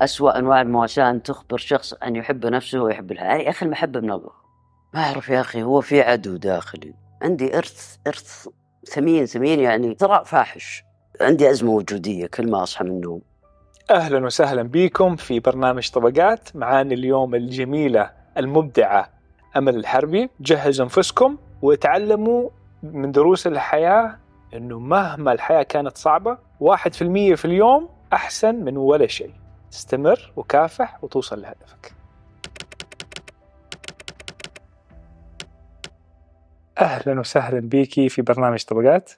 أسوأ أنواع المواساة أن تخبر شخص أن يحب نفسه ويحب الحياة. يا أخي المحبة من الله. ما أعرف يا أخي هو في عدو داخلي. عندي إرث إرث ثمين ثمين يعني ثراء فاحش. عندي أزمة وجودية كل ما أصحى من النوم. أهلا وسهلا بكم في برنامج طبقات. معانا اليوم الجميلة المبدعة أمل الحربي. جهزوا أنفسكم وتعلموا من دروس الحياة إنه مهما الحياة كانت صعبة واحد في المية في اليوم أحسن من ولا شيء. استمر وكافح وتوصل لهدفك. أهلا وسهلا بيكي في برنامج طبقات.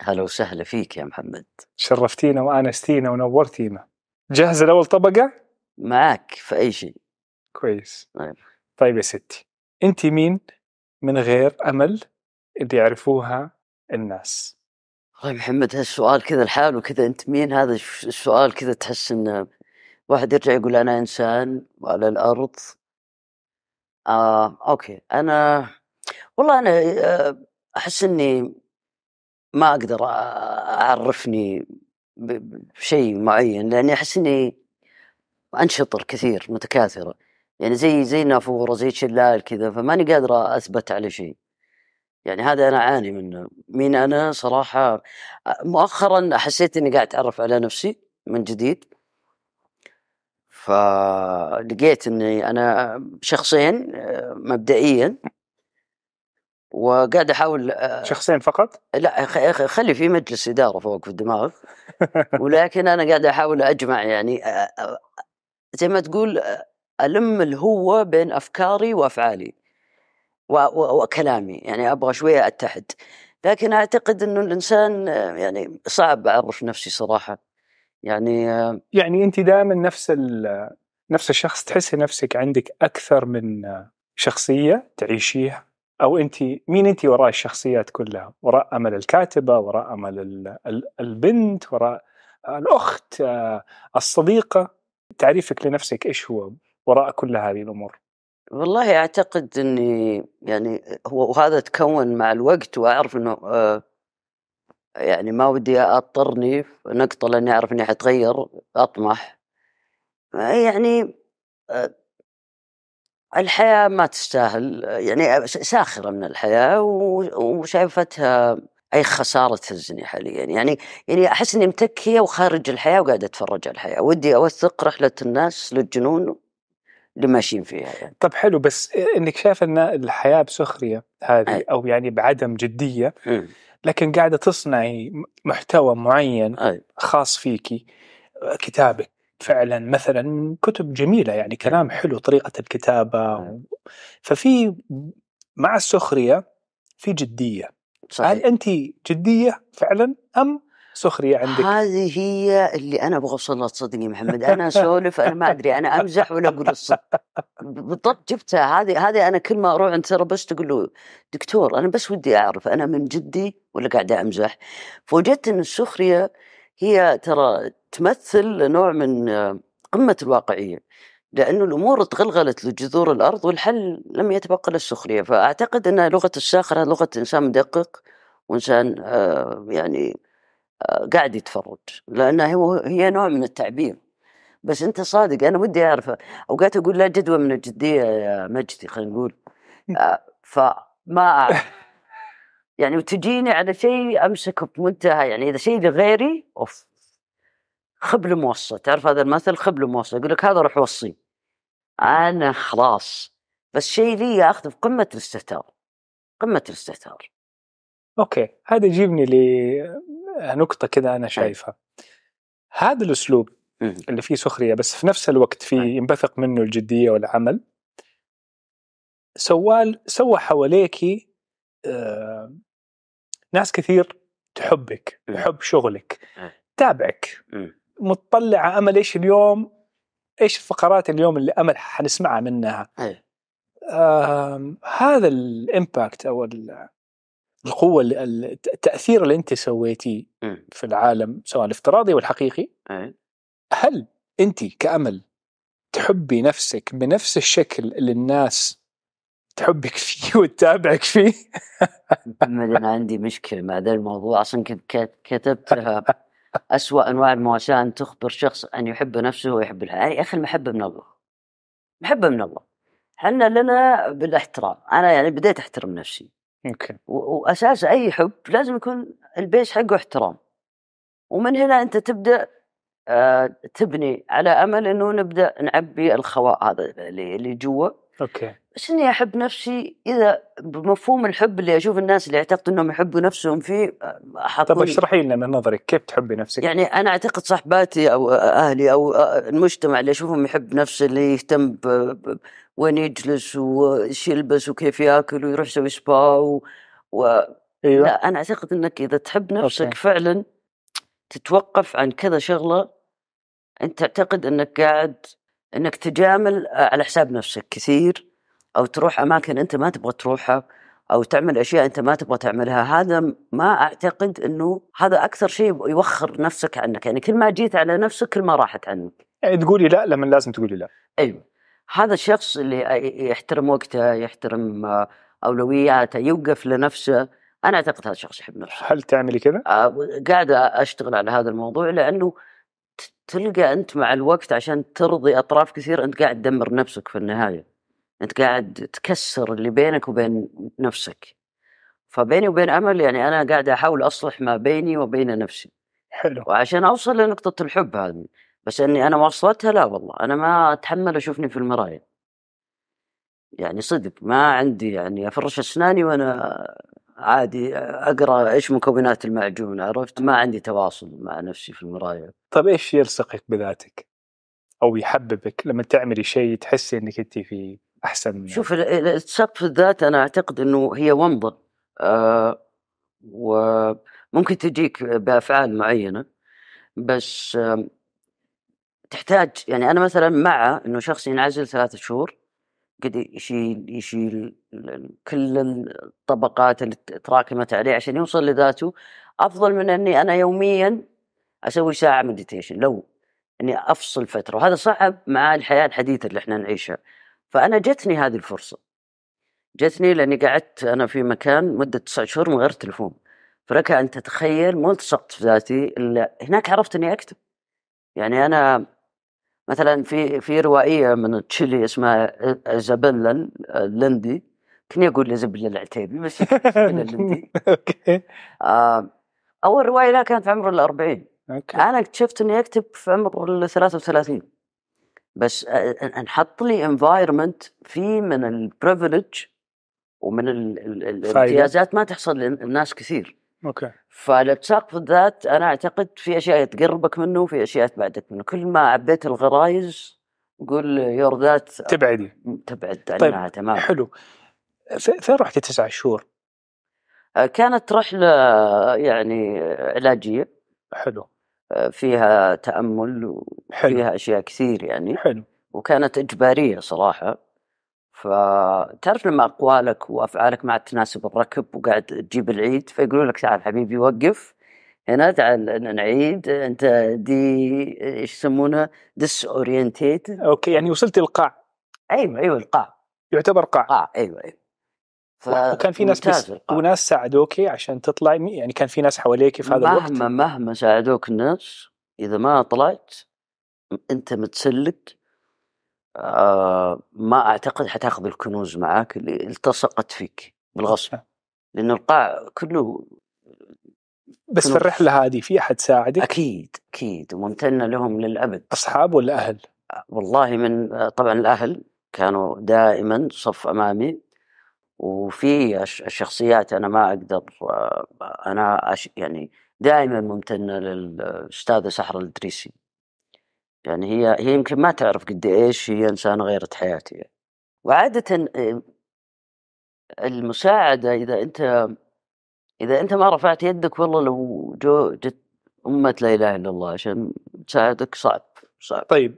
هلا وسهلا فيك يا محمد. شرفتينا وآنستينا ونورتينا. جاهزه لاول طبقة؟ معك في أي شيء. كويس. طيب. طيب يا ستي أنت مين من غير أمل اللي يعرفوها الناس؟ والله محمد هالسؤال كذا لحاله كذا أنت مين؟ هذا السؤال كذا تحس إنه واحد يرجع يقول أنا إنسان وعلى الأرض. آه أوكي. أنا والله أنا آه، أحس إني ما أقدر أعرفني بشيء معين لأني أحس إني أنشطر كثير متكاثرة. يعني زي زي نافورة زي شلال كذا فماني قادر أثبت على شيء. يعني هذا أنا أعاني منه. مين أنا؟ صراحة مؤخرا حسيت إني قاعد أتعرف على نفسي من جديد. فلقيت إني أنا شخصين آه، مبدئيا. وقاعد أحاول آه، شخصين فقط؟ لا خلي في مجلس إدارة فوق في الدماغ. ولكن أنا قاعد أحاول أجمع يعني آه، زي ما تقول ألم الهوة بين أفكاري وأفعالي و- و- وكلامي. يعني أبغى شوية أتحد. لكن أعتقد أنه الإنسان آه، يعني صعب أعرف نفسي صراحة. يعني آه، يعني انت دائما نفس نفس الشخص تحسي نفسك عندك أكثر من شخصية تعيشيها؟ أو انت مين انت وراء الشخصيات كلها؟ وراء أمل الكاتبة وراء أمل ال- ال- البنت وراء الأخت آه، الصديقة؟ تعريفك لنفسك إيش هو وراء كل هذه الأمور؟ والله أعتقد أني يعني هو وهذا تكون مع الوقت وأعرف أنه آه، يعني ما ودي أضطرني في نقطة لأني أعرف أني حتغير أطمح. آه، يعني آه، الحياة ما تستاهل. آه، يعني ساخرة من الحياة وشايفتها أي خسارة تهزني حاليا. يعني يعني أحس إني متكية وخارج الحياة وقاعد أتفرج على الحياة. ودي أوثق رحلة الناس للجنون اللي ماشيين فيها يعني. طب حلو بس إنك شايف إن الحياة بسخرية هذه أي. أو يعني بعدم جدية مم. لكن قاعدة تصنعي محتوى معين. خاص فيكي كتابك فعلا مثلا كتب جميلة يعني كلام حلو طريقة الكتابة. ففي مع السخرية في جدية هل صحيح انت جدية فعلا أم سخرية عندك؟ هذه هي اللي أنا أبغى أوصل لها تصدقني محمد. أنا أسولف أنا ما أدري أنا أمزح ولا أقول الصدق. بالضبط جبتها هذه هذه أنا كل ما أروح عند ثيرابيست أقول له دكتور أنا بس ودي أعرف أنا من جدي ولا قاعد أمزح؟ فوجدت إن السخرية هي ترى تمثل نوع من قمة الواقعية لأنه الأمور تغلغلت لجذور الأرض والحل لم يتبقى الا السخريه فأعتقد إن لغة الساخره لغة إنسان مدقق وإنسان آه، يعني قاعد يتفرج لانها هو هي نوع من التعبير. بس أنت صادق أنا ودي أعرف أوقات أقول لا جدوى من الجدية يا مجدي خلينا نقول. آه، فما أعرف. يعني وتجيني على شيء امسكه بمنتهى يعني إذا شيء لغيري أوف. خبل موصى تعرف هذا المثل؟ خبل موصى يقول لك هذا روح وصي. أنا خلاص. بس شيء لي اخذه في قمة الاستهتار. قمة الاستهتار. أوكي. هذا يجيبني لنقطه كذا أنا شايفها هذا الأسلوب مم. اللي فيه سخرية بس في نفس الوقت في أي. ينبثق منه الجدية والعمل سوال سوى حواليكي آه ناس كثير تحبك. تحب شغلك. تابعك مم. مطلعه أمل إيش اليوم إيش الفقرات اليوم اللي أمل حنسمعها منها. آم، هذا الإمباكت أو ال- القوة ال- ال- التاثير اللي أنت سويتيه. في العالم سواء الافتراضي والحقيقي. هل أنت كأمل تحبي نفسك بنفس الشكل اللي الناس تحبك فيه وتتابعك فيه؟ أنا عندي مشكلة مع ذا الموضوع أصلا كنت كت- كتبتها أسوأ أنواع المواساة أن تخبر شخص أن يحب نفسه ويحب الحياة يعني يا أخي المحبة من الله محبة من الله حنا لنا بالاحترام أنا يعني بديت أحترم نفسي okay. و- وأساس أي حب لازم يكون ال base حقه احترام. ومن هنا أنت تبدأ آه، تبني على أمل أنه نبدأ نعبي الخواء هذا اللي جوا. okay بس إني أحب نفسي إذا بمفهوم الحب اللي أشوف الناس اللي يعتقدوا إنهم يحبوا نفسهم فيه طب اشرحي لنا من نظرك كيف تحبي نفسك؟ يعني أنا أعتقد صاحباتي أو أهلي أو المجتمع اللي أشوفهم يحب نفسه اللي يهتم ب... وين يجلس وإيش يلبس وكيف يأكل ويروح يسوي سبا و... و... أيوه لا أنا أعتقد إنك إذا تحب نفسك أوكي. فعلا تتوقف عن كذا شغلة أنت تعتقد إنك قاعد إنك تجامل على حساب نفسك كثير أو تروح أماكن أنت ما تبغى تروحها أو تعمل أشياء أنت ما تبغى تعملها. هذا ما أعتقد إنه هذا أكثر شيء يوخر نفسك عنك. يعني كل ما جيت على نفسك كل ما راحت عنك. يعني تقولي لا لما لازم تقولي لا. أيوه. هذا الشخص اللي يحترم وقته يحترم آه، أولوياته يوقف لنفسه أنا أعتقد هذا الشخص يحب نفسه. هل تعملي كذا؟ آه، قاعد أشتغل على هذا الموضوع لأنه تلقى أنت مع الوقت عشان ترضي أطراف كثير أنت قاعد تدمر نفسك في النهاية. أنت قاعد تكسر اللي بينك وبين نفسك. فبيني وبين أمل يعني أنا قاعد أحاول أصلح ما بيني وبين نفسي. حلو. وعشان أوصل لنقطة الحب هذه. بس إني أنا وصلتها لا والله. أنا ما أتحمل أشوفني في المرايه يعني صدق ما عندي يعني أفرش أسناني وأنا عادي أقرأ إيش مكونات المعجون عرفت؟ ما عندي تواصل مع نفسي في المراية. طيب إيش يلصقك بذاتك؟ أو يحببك لما تعملي شيء تحسي إنك انت في أحسن شوف ال- ال- السقف الذات أنا أعتقد إنه هي ومضة. آه وممكن تجيك بأفعال معينة بس آم، تحتاج يعني أنا مثلا مع إنه شخص ينعزل ثلاثة شهور قد يشيل يشيل كل الطبقات اللي تراكمت عليه عشان يوصل لذاته. أفضل من إني أنا يوميا أسوي ساعة مديتيشن لو إني أفصل فترة. وهذا صعب مع الحياة الحديثة اللي إحنا نعيشها. فأنا جتني هذه الفرصة. جتني لأني قعدت أنا في مكان مدة تسعة شهور من غير تليفون. فلك أن تتخيل ما اتسقت في ذاتي إلا هناك عرفت إني أكتب. يعني أنا مثلا في في روائيه من تشيلي اسمها ايزابيلا اللندي كني أقول ايزابيلا العتيبي بس اللندي. okay. آه، أول رواية لها كانت في عمر الأربعين. okay. أنا اكتشفت إني أكتب في عمر ال 33 بس آه، انحط لي environment فيه من ال privilege ومن ال- ال- ال-. الامتيازات ما تحصل للناس كثير. okay. فالاتساق في الذات أنا أعتقد في أشياء تقربك منه وفي أشياء تبعدك منه. كل ما عبيت الغرايز قول يور ذات تبعدي. تبعد طيب، عنها تماما حلو. في- فين رحتي تسعة شهور؟ آه، كانت رحلة يعني علاجية. حلو. آه، فيها تأمل حلو. وفيها أشياء كثير يعني. حلو. وكانت إجبارية صراحة. فتعرف لما أقوالك وأفعالك ما تناسب الركب وقاعد تجيب العيد فيقولوا لك تعال حبيبي وقف هنا تعال نعيد أنت دي إيش يسمونها disoriented okay يعني وصلتي القاع أيوه أيوه القاع. يعتبر قاع. قاع أيوه أيوه. وكان في ناس بس. وناس ساعدوكي عشان تطلعي يعني كان في ناس حواليك في هذا الوقت؟ مهما مهما ساعدوك الناس إذا ما طلعت أنت متسلك. آه ما أعتقد حتاخذ الكنوز معاك اللي التصقت فيك بالغصب لأن القاع كله بس في. الرحلة هذه في أحد ساعدك أكيد أكيد وممتنة لهم للأبد أصحاب ولا أهل؟ والله من طبعا الأهل كانوا دائما صف أمامي وفي الشخصيات أنا ما آه، أنا أش يعني دائما ممتنة للأستاذة سحر الإدريسي يعني هي هي يمكن ما تعرف قد إيش هي إنسانة غيرت حياتي. وعادة آه، المساعدة إذا أنت إذا أنت ما رفعت يدك والله لو جو جت أمة لا إله إلا الله عشان تساعدك صعب صعب طيب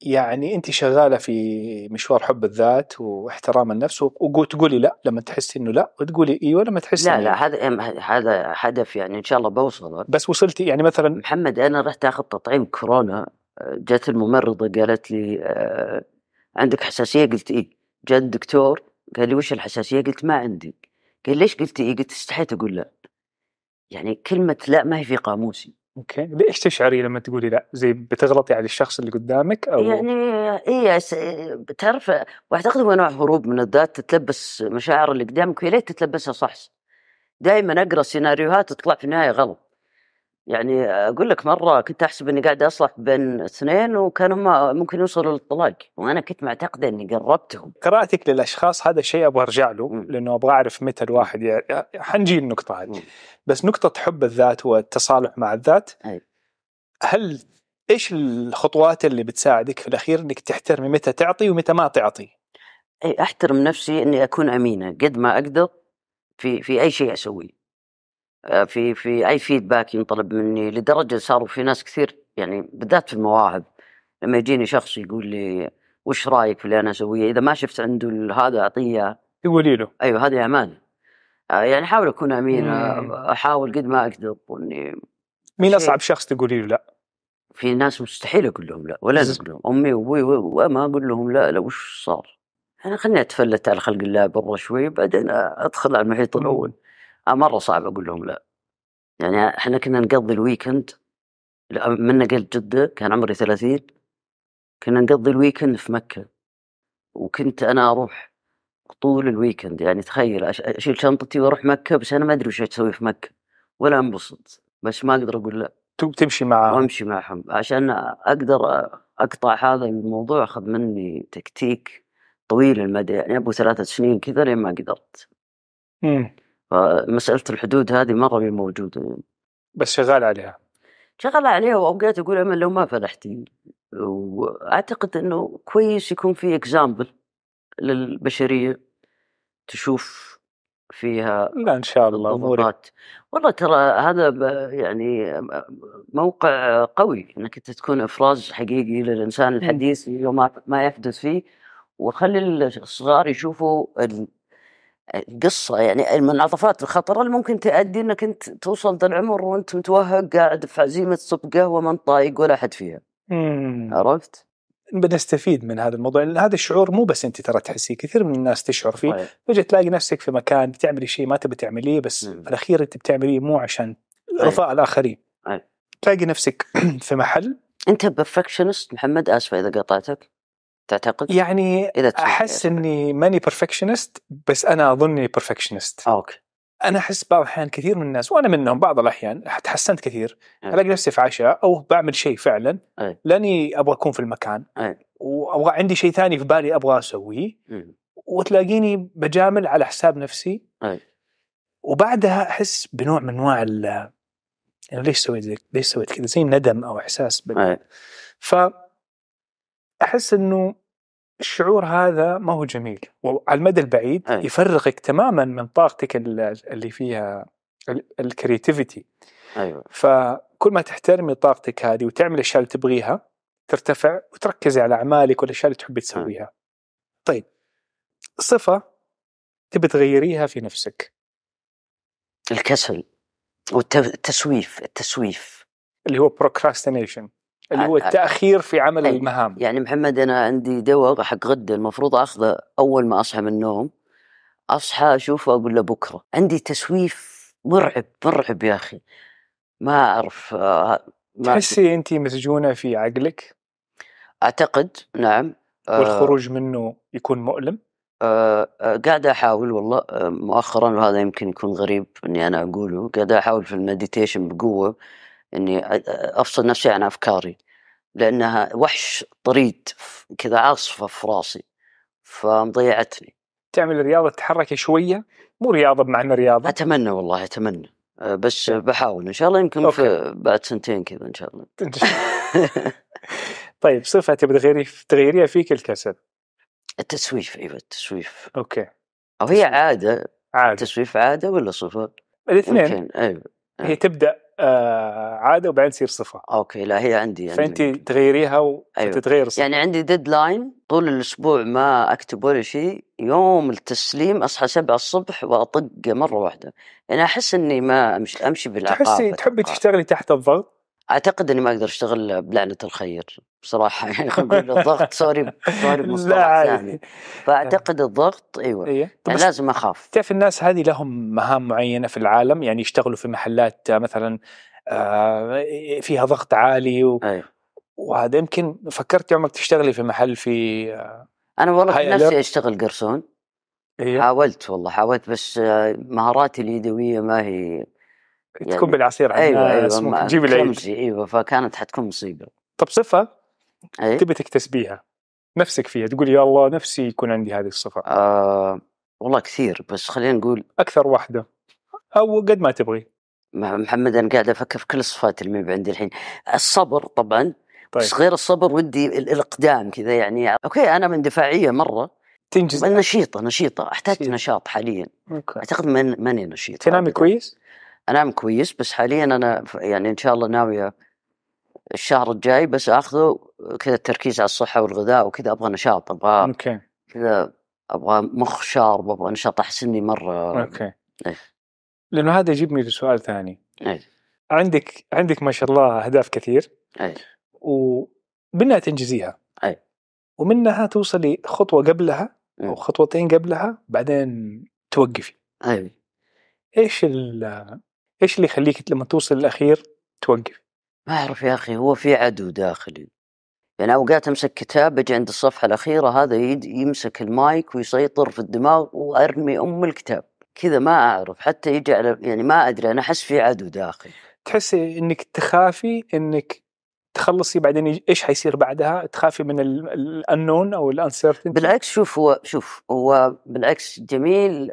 يعني انت شغالة في مشوار حب الذات واحترام النفس وتقولي لا لما تحسي إنه لا وتقولي أيوه لما تحسي لا لا هذا هذا هدف يعني إن شاء الله بوصله بس وصلتي يعني مثلا محمد أنا رحت آخذ تطعيم كورونا آه، جت الممرضة قالت لي آه، عندك حساسية؟ قلت إيه جاء الدكتور قال لي وش الحساسية؟ قلت ما عندي قال ليش قلت إيه قلت استحيت أقول لا. يعني كلمة لا ما هي في قاموسي. okay. ليش تشعري لما تقولي لا؟ زي بتغلطي على الشخص اللي قدامك أو يعني س- بتعرف واعتقد هو نوع هروب من الذات تتلبس مشاعر اللي قدامك ويا ليت تتلبسها صح دائما أقرأ سيناريوهات تطلع في النهاية غلط. يعني أقول لك مرة كنت أحسب إني قاعد أصلح بين اثنين وكانوا هم ممكن يوصلوا للطلاق وأنا كنت معتقده إني قربتهم قراءتك للأشخاص هذا الشيء أبغى أرجع له مم. لأنه أبغى أعرف متى الواحد ي... حنجي النقطة هذه. بس نقطة حب الذات والتصالح مع الذات أي. هل إيش الخطوات اللي بتساعدك في الأخير إنك تحترمي متى تعطي ومتى ما تعطي؟ أي أحترم نفسي إني أكون أمينة قد ما أقدر في في أي شيء أسويه في في أي فيدباك ينطلب مني لدرجة صاروا في ناس كثير يعني بالذات في المواهب لما يجيني شخص يقول لي وش رأيك في اللي أنا أسويه إذا ما شفت عنده هذا أعطيه. تقولي له أيوه هذه امانه آه، يعني أحاول أكون أمين. آه، أحاول قد ما أقدر وإني مين. أصعب شخص تقولي له لا؟ في ناس مستحيل أقول لهم لا ولا أقول لهم أمي وأبوي وما أقول لهم لا لا وش صار؟ أنا خليني أتفلت على خلق الله برا شوي بعدين أدخل على المحيط الأول آه مرة صعب أقول لهم لا. يعني إحنا كنا نقضي ال weekend من نقلت جدة كان عمري 30 كنا نقضي ال weekend في مكة. وكنت أنا أروح طول ال weekend يعني تخيل أشيل شنطتي وأروح مكة بس أنا ما أدري وش أسوي في مكة ولا أنبسط. بس ما أقدر أقول لا. تمشي معاه وأمشي معهم. عشان أقدر أقطع هذا الموضوع أخذ مني تكتيك طويل المدى يعني أبو ثلاثة سنين كذا لين ما قدرت. مم. فمسألة الحدود هذه مره مي موجودة يعني. بس شغال عليها. شغال عليها وأوقات أقول امل لو ما فلحتي وأعتقد إنه كويس يكون في example للبشرية تشوف فيها لا إن شاء الله الضغوطات. والله ترى هذا يعني موقع قوي إنك أنت تكون إفراز حقيقي للإنسان الحديث يوم ما- ما يحدث فيه. وخلي الصغار يشوفوا القصة يعني المنعطفات الخطره اللي ممكن تؤدي إنك أنت توصل ذا العمر وأنت متوهق قاعد في عزيمة صب قهوه ما طايق ولا أحد فيها مم. عرفت؟ بنستفيد من هذا الموضوع لأن هذا الشعور مو بس أنت ترى تحسيه كثير من الناس تشعر فيه طيب. فجأة تلاقي نفسك في مكان بتعملي شيء ما تبي تعمليه بس مم. في الأخير أنت بتعمليه مو عشان. رضاء الآخرين أي. تلاقي نفسك في محل أنت perfectionist محمد اسف إذا قطعتك تعتقد؟ يعني تسمح أحس. إني ماني perfectionist بس أنا أظني perfectionist okay أنا أحس بعض الأحيان كثير من الناس وأنا منهم بعض الأحيان تحسنت كثير أي. ألاقي نفسي في عشاء أو بعمل شيء فعلا أي. لأني أبغى أكون في المكان أي. وأبغى عندي شيء ثاني في بالي أبغى أسويه. وتلاقيني بجامل على حساب نفسي أي. وبعدها أحس بنوع من أنواع ال يعني ليش سويت ليش سويت كذا زي ندم أو إحساس بال... أي. ف أحس إنه الشعور هذا ما هو جميل. وعلى المدى البعيد أي. يفرغك تماما من طاقتك ال- اللي فيها ال creativity أيوه. فكل ما تحترمي طاقتك هذه وتعمل الأشياء اللي تبغيها ترتفع وتركزي على أعمالك والأشياء اللي تحبي تسويها. طيب صفة تبي تغيريها في نفسك. الكسل والتسويف التسويف. اللي هو procrastination. اللي هو التأخير في عمل أي. المهام. يعني محمد أنا عندي دواء حق غده المفروض آخذه أول ما أصحى من النوم. أصحى أشوفه أقول له بكرة. عندي تسويف مرعب مرعب يا أخي. ما أعرف آه، ما تحسي انت مسجونة في عقلك؟ أعتقد نعم. آه، والخروج منه يكون مؤلم؟ آه، آه، قاعد أحاول والله مؤخرا وهذا يمكن يكون غريب إني أنا أقوله. قاعد أحاول في المديتيشن بقوة. إني أفصل نفسي عن أفكاري لأنها وحش طريد كذا عاصفة في راسي فمضيعتني. تعمل رياضه تتحركي شوية؟ مو رياضة بمعنى رياضة. أتمنى والله أتمنى. بس بحاول إن شاء الله يمكن في بعد سنتين كذا إن شاء الله. طيب صفة تبي تغيري تغيريها فيك الكسل. التسويف إيوه التسويف. okay. أو هي عادة عادي التسويف عادة ولا صفة؟ الاثنين. أيوه هي تبدأ آه عادة وبعدين تصير صفة. okay لا هي عندي عندي. فانت تغيريها وتتغير صفه يعني عندي deadline طول الأسبوع ما أكتب ولا شيء يوم التسليم أصحى 7 الصبح وأطق مرة واحدة. يعني أحس إني ما أمشي أمشي بالعقاب تحسي تحبي. تشتغلي تحت الضغط؟ أعتقد إني ما أقدر أشتغل بلعنة الخير بصراحة يعني أقول الضغط sorry sorry لا مصطلح ثاني فأعتقد الضغط أيوه إيه. يعني لازم أخاف تعرف الناس هذه لهم مهام معينة في العالم يعني يشتغلوا في محلات آه، مثلا آه، فيها ضغط عالي و... أيوة. وهذا يمكن فكرت عمرك تشتغلي في محل في آه، أنا والله في نفسي. أشتغل قرسون إيه؟ حاولت والله حاولت بس آه، مهاراتي اليدوية ما هي تكون يعني- بالعصير على أيوه أيوه تجيب العيد أيوه فكانت حتكون مصيبة. طب صفة اي تبي تكتسبيها نفسك فيها تقول يا الله نفسي يكون عندي هذه الصفة. آه والله كثير بس خلينا نقول أكثر واحدة أو قد ما تبغي. محمد أنا قاعد أفكر في كل الصفات اللي ما عندي الحين. الصبر طبعا طيب. بس غير الصبر ودي ال- الإقدام كذا يعني. okay أنا اندفاعية مرة تنجز. نشيطة نشيطة أحتاج نشيط. نشاط حاليا. okay. أعتقد من ماني نشيط تنامي. كويس؟ أنام كويس بس حاليا أنا يعني إن شاء الله ناويه الشهر الجاي بس آخذه كذا التركيز على الصحة والغذاء وكذا أبغى نشاط أبغى okay. كذا أبغى مخ sharp أبغى نشاط أحس إني مرة okay. إيه. لأنه هذا يجيبني لسؤال ثاني. اي عندك عندك ما شاء الله أهداف كثير. اي ومنها تنجزيها. أي. ومنها توصلي خطوة قبلها أو مم. خطوتين قبلها بعدين توقفي. اي إيش إيش اللي يخليك لما توصل الاخير توقف؟ ما أعرف يا أخي هو في عدو داخلي. يعني أوقات أمسك كتاب أجي عند الصفحة الأخيرة هذا يمسك المايك ويسيطر في الدماغ وأرمي أم الكتاب. كذا ما أعرف حتى يجي على يعني ما أدري أنا أحس في عدو داخلي. تحسي إنك تخافي إنك تخلصي بعدين إيش حيصير بعدها؟ تخافي من الانون أو الانسرتينتي بالعكس شوف هو شوف هو بالعكس جميل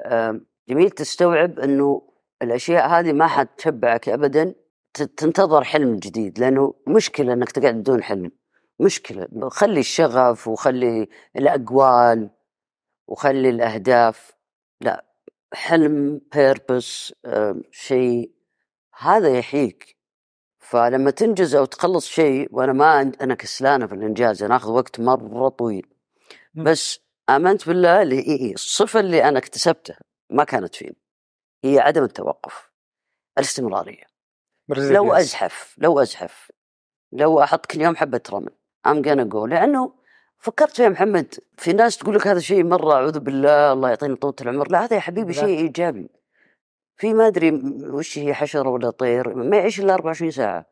جميل تستوعب إنه الأشياء هذه ما حتشبعك ابدا تنتظر حلم جديد لأنه مشكلة إنك تقعد بدون حلم مشكلة. خلي الشغف وخلي الأقوال وخلي الأهداف. لا حلم بيربس شيء هذا يحييك. فلما تنجز أو تخلص شيء وأنا ما أنا كسلانة في الإنجاز أنا آخذ وقت مرة طويل. بس آمنت بالله اللي الصفة اللي أنا اكتسبتها ما كانت فيني. هي عدم التوقف الاستمرارية. لو أزحف لو أزحف لو أحط كل يوم حبة رمل I'm gonna go لأنه فكرت فيها محمد في ناس تقول لك هذا شيء مرة أعوذ بالله الله يعطينا طولة العمر لا هذا يا حبيبي. شيء إيجابي. في ما أدري م- وش هي حشرة ولا طير ما يعيش إلا 24 ساعة.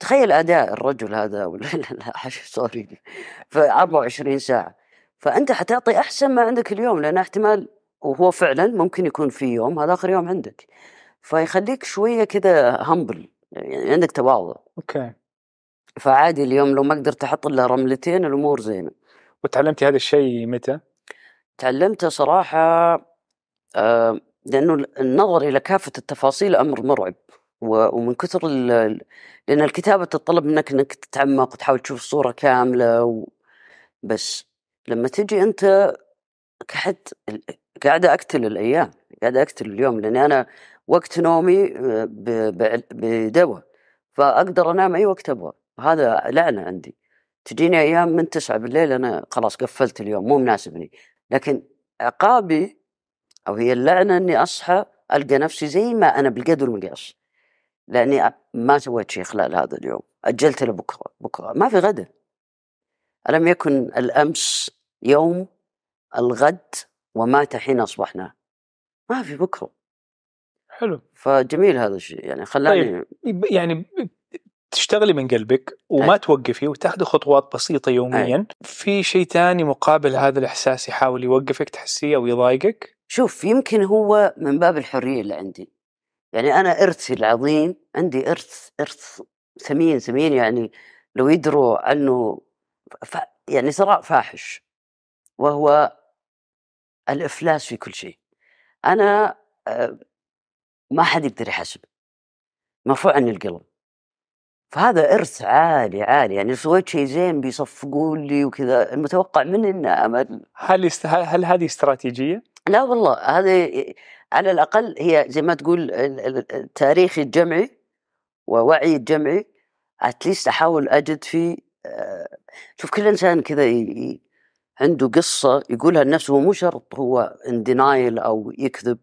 تخيل أداء الرجل هذا ولا لا لا حش sorry في 24 ساعة. فأنت حتعطي أحسن ما عندك اليوم لأن احتمال وهو فعلا ممكن يكون في يوم هذا آخر يوم عندك. فيخليك شوية كذا همبل يعني عندك تواضع. أوكي. فعادي اليوم لو ما قدرت أحط إلا رملتين الأمور زينة. وتعلمتي هذا الشيء متى؟ تعلمته صراحة آه لأنه النظر إلى كافة التفاصيل أمر مرعب. ومن كثر لأن الكتابة تتطلب منك إنك تتعمق وتحاول تشوف الصورة كاملة و... بس لما تجي أنت قاعد قاعد أقتل الأيام قاعد أقتل اليوم لأني أنا وقت نومي آه، بدواء فأقدر أنام أي وقت أبغى. هذا لعنة عندي. تجيني أيام من تسعة بالليل أنا خلاص قفلت اليوم مو مناسبني. لكن عقابي أو هي اللعنة إني أصحى ألقى نفسي زي ما أنا بالقدر والمقياس لأني ما سويت شيء خلال هذا اليوم. أجلت لبكرة بكرة. ما في غدا ألم يكن الأمس يوم الغد ومات حين أصبحنا. ما في بكره حلو. فجميل هذا الشيء. يعني خلاني يب- يعني تشتغلي من قلبك وما أي. توقفي وتاخذي خطوات بسيطة يوميا. في شيء ثاني مقابل هذا الإحساس يحاول يوقفك تحسيه أو يضايقك؟ شوف يمكن هو من باب الحرية اللي عندي. يعني أنا إرثي العظيم عندي إرث إرث ثمين ثمين يعني لو يدروا عنه ف... يعني ثراء فاحش. وهو الإفلاس في كل شيء. أنا آه، ما حد يقدر يحاسب. مرفوع عني القلم. فهذا إرث عالي عالي. يعني سويت شيء زين بيصفقوا لي وكذا المتوقع مني ان أمل. هل يست... هل هذه استراتيجية؟ لا والله. هذه على الأقل هي زي ما تقول ال- ال- التاريخ الجمعي ووعي الجمعي. اتليست أحاول أجد فيه آه، شوف كل إنسان كذا ي- عنده قصة يقولها لنفسه هو مو شرط هو ان دينايل أو يكذب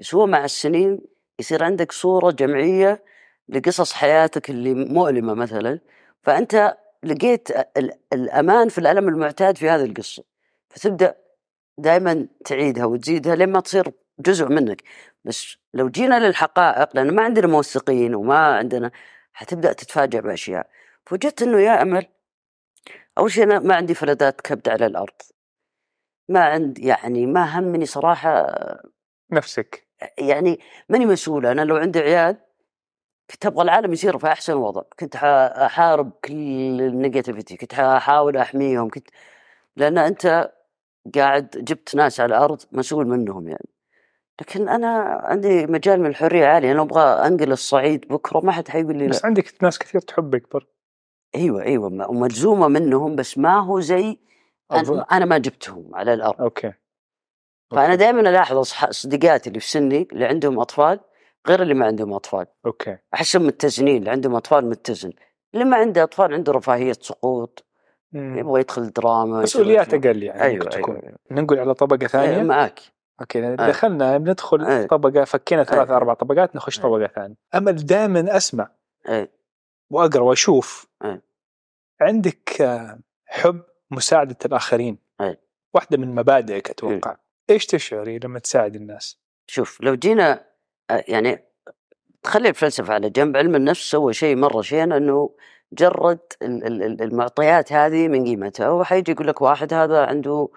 بس هو مع السنين يصير عندك صورة جمعية لقصص حياتك اللي مؤلمة مثلا فأنت لقيت ال- الأمان في الألم المعتاد في هذه القصة فتبدأ دائما تعيدها وتزيدها لين ما تصير جزء منك. بس لو جينا للحقائق لأن ما عندنا موثقين وما عندنا حتبدأ تتفاجأ بأشياء. فوجدت إنه يا أمل أول شيء أنا ما عندي فلذات كبد على الأرض. ما عندي يعني ما همني صراحة نفسك. يعني ماني مسؤولة أنا لو عندي عيال كنت أبغى العالم يصير في أحسن وضع. كنت أحارب كل النيجاتيفيتي. كنت أحاول أحميهم. كنت لأن أنت قاعد جبت ناس على الأرض مسؤول منهم يعني. لكن أنا عندي مجال من الحرية عالي. أنا أبغى أنقل الصعيد بكرة ما حد حيقول لي لا. بس عندك ناس كثير تحبك برضه أيوة أيوة م- وملزومة منهم بس ما هو زي أنا, أظن. أنا ما جبتهم على الأرض okay okay. دائما ألاحظ أصح- صديقاتي اللي في سني اللي عندهم أطفال غير اللي ما عندهم أطفال okay أحسهم متزنين اللي عندهم أطفال متزن اللي ما عنده أطفال عنده رفاهية سقوط. يبغى يدخل دراما مسؤوليات. أقل يعني أيوه ممكن أيوه, تكون أيوة. ننقل على طبقة أيوة ثانية معك أوكي أي. دخلنا بندخل أي. طبقة فكينا ثلاث أي. أربع طبقات نخش أي. طبقة ثانية امل دائما أسمع أي. وأقرأ وأشوف أي. عندك آه، حب مساعدة الآخرين أي. واحدة من مبادئك أتوقع إيش تشعري لما تساعد الناس؟ شوف لو جينا آه، يعني تخلي الفلسفة على جنب علم النفس سوى شيء مرة شين إنه جرد ال- ال- ال- المعطيات هذه من قيمتها هو حيجي يقول لك واحد هذا عنده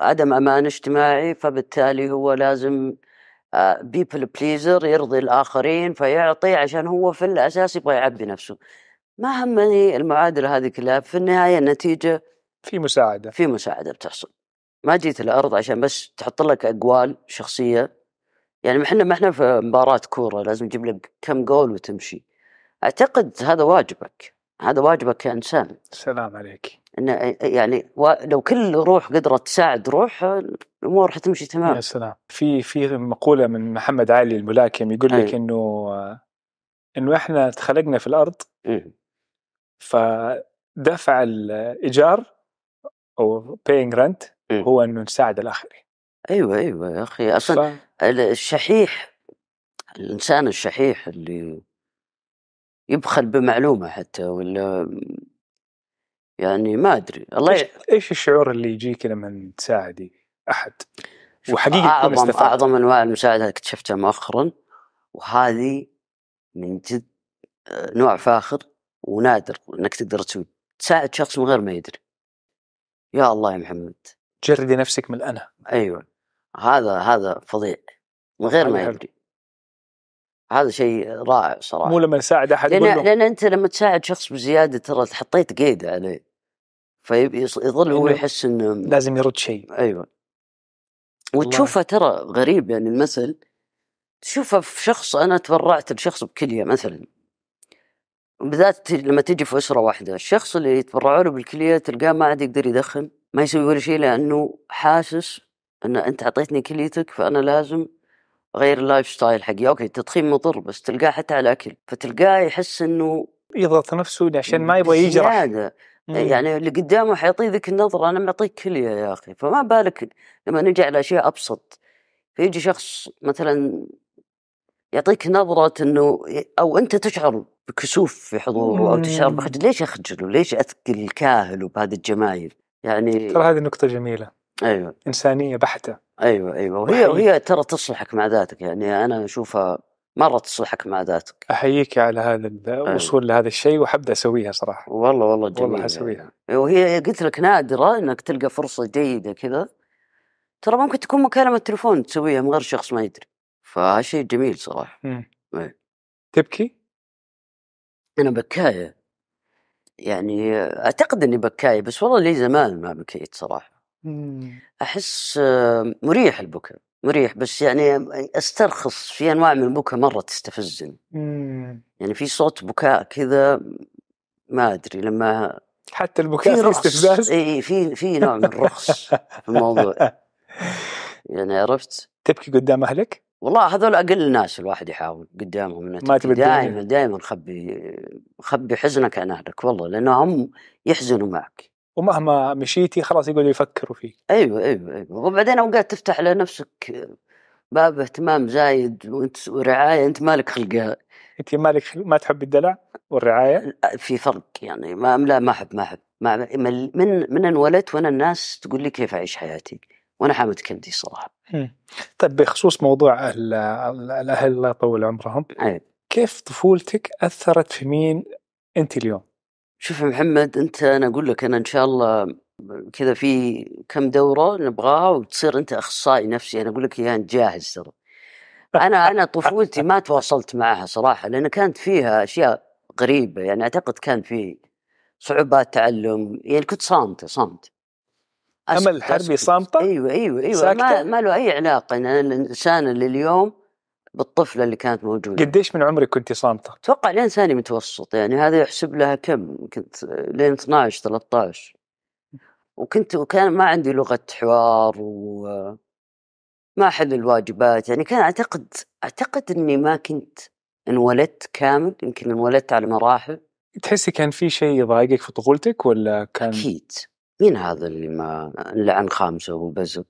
عدم أمان اجتماعي فبالتالي هو لازم بيبل بليزر يرضي الآخرين فيعطي عشان هو في الأساس يبغى يعبي نفسه. ما همني المعادلة هذه كلها في النهاية النتيجة في مساعدة. في مساعدة بتحصل. ما جيت الأرض عشان بس تحط لك أقوال شخصية. يعني إحنا ما إحنا في مباراة كورة لازم تجيب لك كم جول وتمشي. أعتقد هذا واجبك. هذا واجبك كإنسان. سلام عليك. يعني لو كل روح قدرت تساعد روح الأمور حتمشي يا تمام سلام في في مقولة من محمد علي الملاكم يقول لك أي. إنه إنه إحنا تخلقنا في الأرض مم. فدفع الإيجار أو paying rent مم. هو إنه نساعد الآخرين أيوه أيوه يا أخي أصلا ف... الشحيح الإنسان الشحيح اللي يبخل بمعلومة حتى ولا يعني ما أدري. الله إيش ي... إيش الشعور اللي يجيك لما تساعدي أحد؟ تكون أعظم أعظم أنواع المساعدة اكتشفتها مؤخرا وهذه من جد آه، نوع فاخر ونادر إنك تقدر تسوي. تساعد شخص من غير ما يدري. يا الله يا محمد. جردي نفسك من الأنا. أيوه. هذا هذا فظيع. من غير ما. يدري. هذا شيء رائع صراحة. مو لما نساعد أحد له لأن أنت لما تساعد شخص بزيادة ترى حطيت قيد عليه. فيظل هو يحس إنه لازم يرد شيء. أيوه. وتشوفها ترى غريب يعني المثل تشوفها في شخص أنا تبرعت لشخص بكلية مثلا. بالذات لما تجي في أسرة واحدة الشخص اللي يتبرعوا له بالكلية تلقاه ما عاد يقدر يدخن ما يسوي ولا شيء لأنه حاسس إن أنت أعطيتني كليتك فأنا لازم أغير ال lifestyle حقي. okay التدخين مضر بس تلقاه حتى على الاكل فتلقاه يحس إنه يضغط نفسه عشان ما يبغى يجرح. يعني اللي قدامه حيعطيه ذيك النظرة أنا معطيك كلية يا أخي. فما بالك لما نجي على أشياء أبسط. فيجي شخص مثلا يعطيك نظرة أنه أو أنت تشعر بكسوف في حضوره أو تشعر. بخجل. ليش أخجله؟ ليش أثقل الكاهل بهذه الجمايل؟ يعني ترى هذه نقطة جميلة. أيوه. إنسانية بحتة. أيوه أيوه. وهي. وهي ترى تصلحك مع ذاتك. يعني أنا أشوفها مرة تصلحك مع ذاتك. أحييك على هذا الوصول لهذا الشيء وحبدأ أسويها صراحة. والله والله جميل. والله حسويها وهي قلت لك نادرة إنك تلقى فرصة جيدة كذا. ترى ممكن تكون مكالمة تليفون تسويها من غير شخص ما يدري. فهالشيء جميل صراحة. مم. إيه. تبكي؟ أنا بكاية. يعني أعتقد إني بكاية بس والله لي زمان ما بكيت صراحة. أحس آه، مريح البكاء. مريح بس يعني أسترخص في أنواع من البكاء مرة تستفزني. يعني في صوت بكاء كذا ما أدري لما حتى البكاء في استفزاز إي في في نوع من الرخص في الموضوع يعني عرفت تبكي قدام أهلك؟ والله هذول أقل الناس الواحد يحاول قدامهم إنه ما تبكي. تبي دائما. دائما خبي خبي حزنك عن اهلك والله لأنهم يحزنوا معك ومهما مشيتي خلاص يقعدوا يفكروا فيك. أيوه أيوه أيوه. وبعدين أوقات تفتح على نفسك باب اهتمام زايد وانت ورعاية انت مالك خلقها. انت مالك ما تحب الدلع والرعاية؟ في فرق يعني. ما لا ما أحب ما أحب. ما من من انولدت وأنا الناس تقول لي كيف أعيش حياتي. وأنا حامد كندي صراحة. مم. طيب بخصوص موضوع أهل الأهل الله يطول عمرهم أي. كيف طفولتك أثرت في مين أنت اليوم؟ شوف يا محمد أنت أنا أقول لك أنا إن شاء الله كذا في كم دورة نبغاها وتصير أنت أخصائي نفسي أنا أقول لك إياها أنت جاهز ترى. أنا أنا طفولتي ما تواصلت معها صراحة لأن كانت فيها أشياء غريبة يعني أعتقد كان في صعوبات تعلم يعني كنت صامتة صامت. امل الحربي صامتة؟ أيوه أيوه أيوه ما, ما له أي علاقة يعني الانسان اللي اليوم بالطفلة اللي كانت موجودة. قديش من عمرك كنت صامتة؟ أتوقع لين ثاني متوسط يعني هذا يحسب لها كم؟ كنت لين 12 13 وكنت وكان ما عندي لغة حوار و ما احل الواجبات. يعني كان أعتقد أعتقد إني ما كنت انولدت كامل يمكن انولدت على مراحل. تحسي كان في شيء يضايقك في طفولتك ولا كان؟ أكيد. مين هذا اللي ما اللي عن خامسه وبزر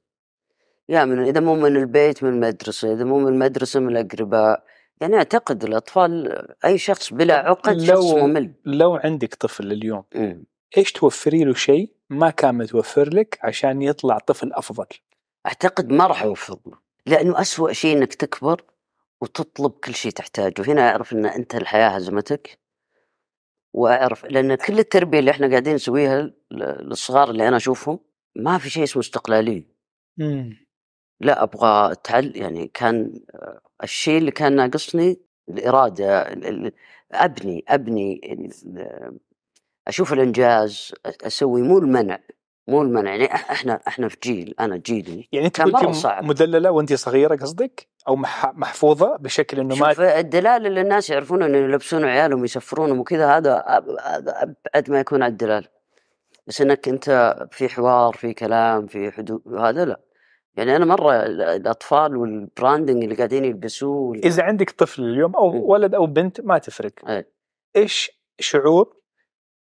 يا من إذا مو من البيت من المدرسة إذا مو من المدرسة من الأقرباء. يعني أعتقد الأطفال أي شخص بلا عقد لو شخص ممل. لو عندك طفل اليوم مم. إيش توفري له شيء ما كان متوفر لك عشان يطلع طفل أفضل؟ أعتقد ما راح اوفر له لأنه اسوء شيء إنك تكبر وتطلب كل شيء تحتاجه. هنا أعرف إن أنت الحياة هزمتك وأعرف لأن كل التربية اللي إحنا قاعدين نسويها للصغار اللي أنا أشوفهم ما في شيء اسمه استقلالية. مم. لا أبغى اتعل يعني كان آه، الشيء اللي كان ناقصني الإرادة ال- ال- أبني أبني أشوف الإنجاز أسوي مو المنع مو المنع يعني أحنا أحنا في جيل أنا جيلي. يعني أنت كنت. مدللة وانت صغيرة قصدك؟ أو مح- محفوظة بشكل إنه ما شوف الدلال اللي الناس يعرفون إنه يلبسون عيالهم يسفرونهم وكذا هذا أبعد ما يكون عن الدلال. بس إنك أنت في حوار في كلام في حدود هذا لا. يعني أنا مرة ال- الأطفال والبراندنج اللي قاعدين يلبسوه وال- إذا عندك طفل اليوم أو مم. ولد أو بنت ما تفرق إيه. إيش شعور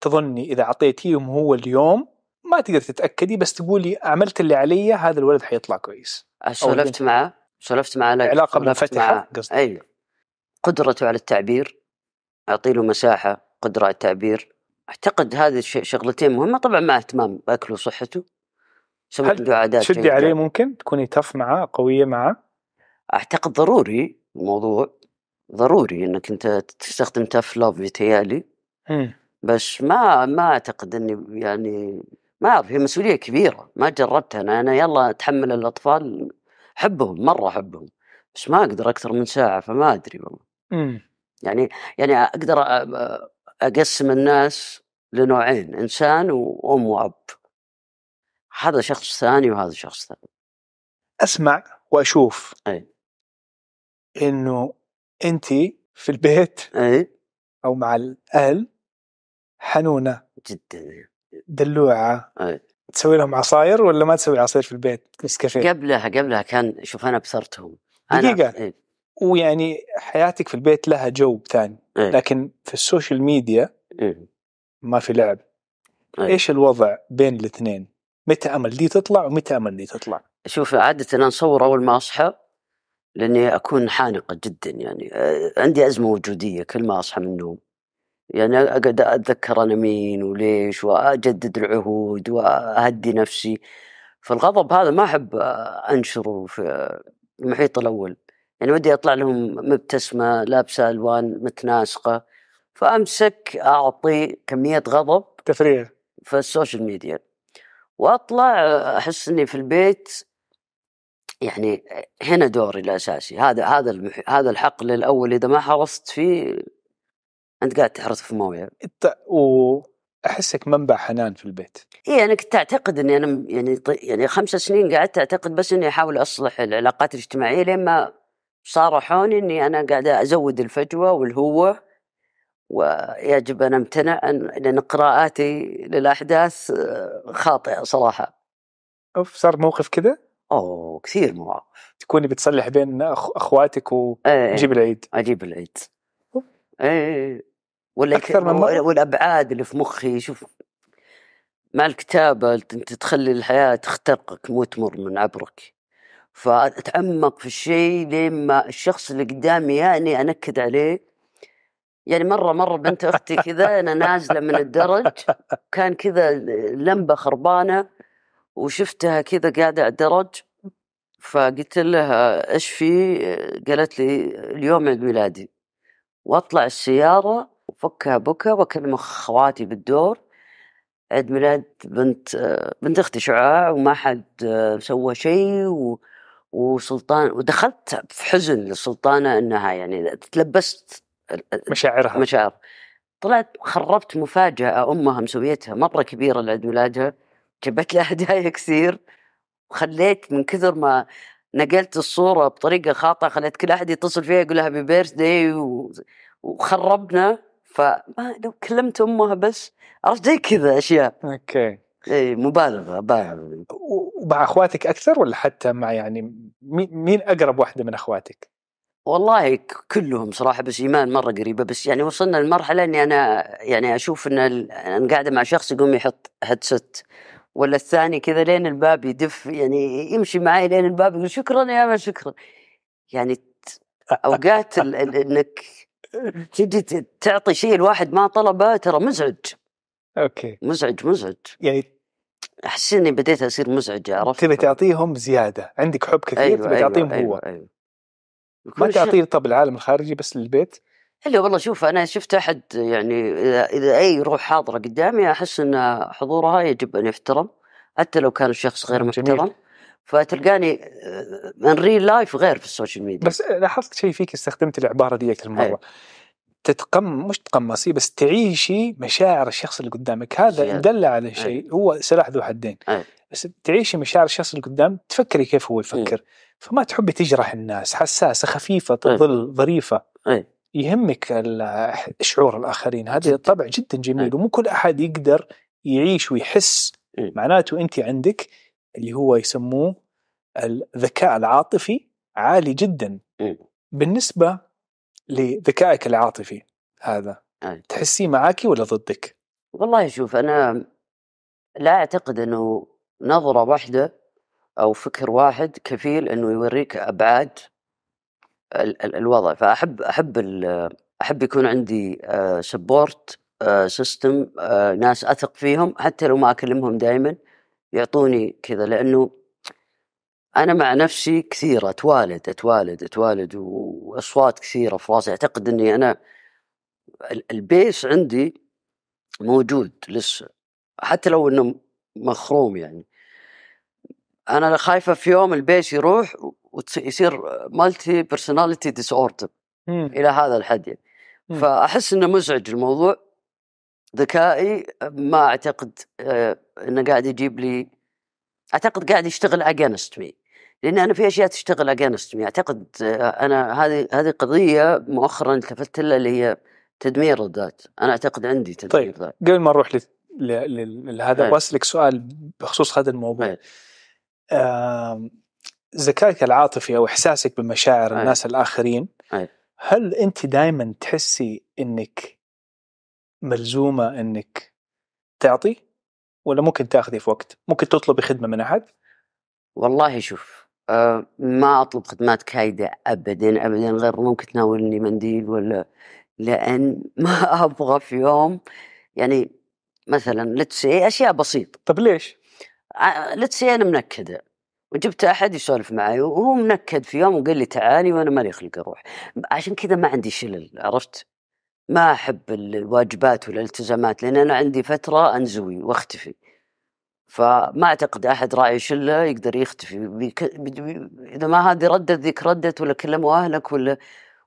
تظني إذا أعطيتيهم هو اليوم ما تقدر تتأكدي بس تقولي عملت اللي علي هذا الولد حيطلع كويس سولفت البنت. معه سولفت معه لا، علاقة سولفت منفتحة. قصدي أيوه قدرته على التعبير أعطي له مساحة قدرة على التعبير أعتقد هذه الش- شغلتين مهمة طبعا مع اهتمام باكله وصحته هل له عادات تشدي. عليه ممكن تكوني تف معاه قوية معاه؟ أعتقد ضروري الموضوع ضروري إنك أنت تستخدم تف لوف يتهيألي. بس ما ما أعتقد إني يعني ما أعرف هي مسؤولية كبيرة. ما جربتها. أنا أنا يلا أتحمل الأطفال. أحبهم مرة أحبهم. بس ما أقدر أكثر من ساعة فما أدري والله. يعني يعني أقدر أقسم الناس لنوعين إنسان وأم وأب. هذا شخص ثاني وهذا شخص ثاني أسمع وأشوف أي. إنه انت في البيت إي أو مع الأهل حنونة جدا دلوعة أي. تسوي لهم عصاير ولا ما تسوي عصير في البيت نسكافيه قبلها قبلها كان شوف أنا دقيقة. أنا إيه. ويعني حياتك في البيت لها جو ثاني إيه. لكن في ال social media إيه. ما في لعب أي. إيش الوضع بين الاثنين متى أمل دي تطلع ومتى أمل دي تطلع؟ شوف عادة أنا أصور أول ما أصحى لأني أكون حانقة جدا يعني. آه، عندي أزمة وجودية كل ما أصحى من النوم. يعني أقعد أتذكر أنا مين وليش وأجدد العهود وأهدي نفسي. فالغضب هذا ما أحب آه، أنشره في المحيط الأول. يعني ودي أطلع لهم مبتسمة لابسة ألوان متناسقة فأمسك أعطي كمية غضب تفريغ. في ال social media. وأطلع أحس إني في البيت يعني هنا دوري الأساسي. هذا هذا المح... هذا الحقل الأول إذا ما حرثت فيه أنت قاعد تحرث في موية. أنت واحسك منبع حنان في البيت. اي أنا كنت أعتقد إني أنا يعني يعني خمس سنين قعدت أعتقد بس إني أحاول أصلح العلاقات الاجتماعية لين ما صارحوني إني أنا قاعد أزود الفجوة والهوة. ويجب أن أمتنع لأن قراءاتي للأحداث آه، خاطئة صراحة. أوف صار موقف كذا أوه كثير مواقف. تكوني بتصلح بين. أخواتك إيه، وتجيب العيد. أجيب العيد. إيه ولا أكثر من مرة؟ والأبعاد اللي في مخي شوف مع الكتابة أنت تخلي الحياة تخترقك مو تمر من عبرك. فأتعمق في الشيء لين ما الشخص اللي قدامي يعني أنكد عليه يعني مرة مرة بنت أختي كذا أنا نازلة من الدرج كان كذا لمبة خربانة وشفتها كذا قاعدة على الدرج فقلت لها إيش في؟ قالت لي اليوم عيد ميلادي وأطلع السيارة وفكها بكى وأكلم أخواتي بالدور عيد ميلاد بنت بنت أختي شعاع وما حد سوى شيء و... وسلطان ودخلت في حزن للسلطانة إنها يعني تلبست مشاعرها. مشاعر. طلعت خربت مفاجأة أمها مسويتها مرة كبيرة لعيد ميلادها جبت لها هدايا كثير وخليت من كثر ما نقلت الصورة بطريقة خاطئة خليت كل أحد يتصل فيها يقول لها happy birthday وخربنا. فما لو كلمت أمها بس عرفت؟ زي كذا أشياء. okay. إي مبالغة بالغ ومع أخواتك أكثر ولا حتى مع يعني مين مين أقرب واحدة من أخواتك؟ والله كلهم صراحة بس إيمان مرة قريبة بس يعني وصلنا لمرحلة إني أنا يعني أشوف إن أنا قاعدة مع شخص يقوم يحط هيدسет ولا الثاني كذا لين الباب يدف يعني يمشي معي لين الباب يقول شكرا يا من شكرا. يعني أوقات ال- ال- إنك تجي تعطي شيء الواحد ما طلبه ترى مزعج. أوكي. مزعج مزعج. يعني أحس إني بديت أصير مزعجه عرفت؟ تبي تعطيهم زيادة. عندك حب كثير تبي تعطيهم أيوة هو أيوة. ما تعطيه طب العالم الخارجي بس للبيت؟ الا والله شوف أنا شفت أحد يعني إذا إذا أي روح حاضرة قدامي أحس إن حضورها يجب أن يحترم حتى لو كان الشخص غير جميل. محترم. فتلقاني آه، من real life غير في ال social media. بس لاحظت شيء فيك استخدمت العبارة ديك المره أيوة. تتقم مش تقمصي بس تعيشي مشاعر الشخص اللي قدامك. هذا دل على شيء هو سلاح ذو حدين. أيوة. بس تعيشي مشاعر الشخص اللي قدام تفكري كيف هو يفكر فما تحبي تجرح الناس حساسة خفيفة. تظل ظريفة. يهمك شعور الآخرين هذا طبع جدا جميل. ومو كل أحد يقدر يعيش ويحس. معناته أنت عندك اللي هو يسموه الذكاء العاطفي عالي جدا. بالنسبة لذكائك العاطفي هذا. تحسيه معاكي ولا ضدك؟ والله شوف أنا لا أعتقد أنه نظرة واحدة أو فكر واحد كفيل إنه يوريك أبعاد ال- ال- الوضع. فأحب أحب ال- أحب يكون عندي support system ناس أثق فيهم حتى لو ما أكلمهم دائما يعطوني كذا. لأنه أنا مع نفسي كثير أتوالد أتوالد أتوالد وأصوات كثيرة في راسي اعتقد إني أنا ال- ال base عندي موجود لسه. حتى لو انه مخروم يعني. أنا خايفة في يوم ال base يروح ويصير multi personality disorder إلى هذا الحد يعني. مم. فأحس إنه مزعج الموضوع ذكائي ما أعتقد آه، إنه قاعد يجيب لي أعتقد قاعد يشتغل against me لأن أنا في أشياء تشتغل against me أعتقد آه، أنا هذه هذه قضية مؤخرا التفت لها اللي هي تدمير الذات. أنا أعتقد عندي تدمير طيب. ذات. قبل ما نروح لهذا أي. واسالك سؤال بخصوص هذا الموضوع. آم، ذكائك العاطفي أو إحساسك بمشاعر أي. الناس الآخرين أي. هل أنت دائما تحسي إنك ملزومة إنك تعطي ولا ممكن تأخذي في وقت ممكن تطلبي خدمة من أحد والله شوف آه ما أطلب خدمات كايدة ابدا ابدا غير ممكن تناولني منديل ولا لأن ما أبغى في يوم يعني مثلا لتسي أشياء بسيطة. طب ليش؟ لتسي أنا منكدة. وجبت أحد يسولف معي وهو منكد في يوم وقال لي تعالي وأنا مالي خلق أروح عشان كذا ما عندي شلل عرفت؟ ما أحب الواجبات والالتزامات لأن أنا عندي فترة أنزوي وأختفي. فما أعتقد أحد راعي شلة يقدر يختفي. بيك... بي... إذا ما هذه ردت ذيك ردت ولا كلموا أهلك ولا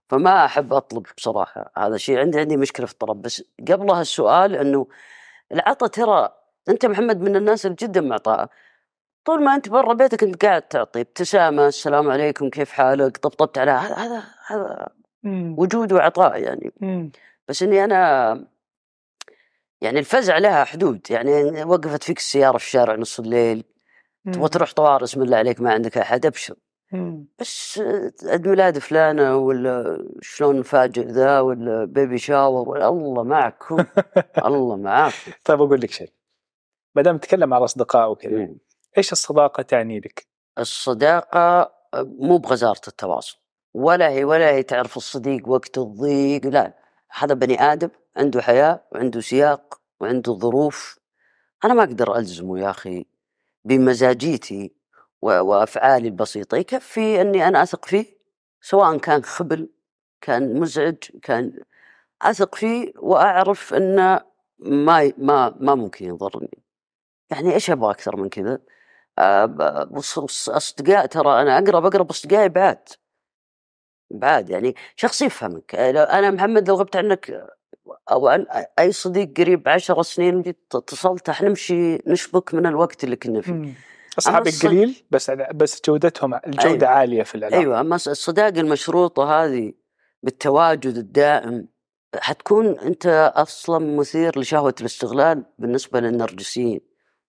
فما أحب أطلب بصراحة. هذا شيء عندي عندي مشكلة في الطلب. بس قبلها السؤال إنه العطا ترى أنت محمد من الناس اللي جدا معطاءه طول ما أنت برا بيتك أنت قاعد تعطي ابتسامة السلام عليكم كيف حالك؟ طبطبت على هذا هذا هذا وجود وعطاء يعني. بس إني أنا يعني الفزع لها حدود. يعني وقفت فيك السيارة في الشارع نص الليل. تبغى تروح طوارئ بسم الله عليك ما عندك أحد أبشر. بس عيد ميلاد فلانه ولا شلون نفاجئ ذا ولا بيبي شاور ولا الله معكم الله معاكم طيب أقول لك شيء. ما دام نتكلم على أصدقاء وكذا. إيش الصداقة تعني لك؟ الصداقة مو بغزارة التواصل. ولا هي ولا هي تعرف الصديق وقت الضيق لا. هذا بني آدم عنده حياة وعنده سياق وعنده ظروف. أنا ما أقدر ألزمه يا أخي بمزاجيتي وأفعالي البسيطة. يكفي إني أنا أثق فيه سواء كان خبل كان مزعج كان أثق فيه وأعرف إنه ما ما ما ممكن يضرني. يعني إيش أبغى أكثر من كذا؟ أصدقاء ترى أنا أقرب أقرب أصدقائي بعاد بعاد يعني شخص يفهمك. أنا محمد لو غبت عنك أو عن أي صديق قريب عشر سنين اتصلت حنمشي نشبك من الوقت اللي كنا فيه. اصحابك الصد- قليل بس بس جودتهم الجودة أيوة. عالية في العلاقه أيوه أما الصداقه المشروطة هذه بالتواجد الدائم حتكون أنت أصلا مثير لشهوة الاستغلال بالنسبة للنرجسيين.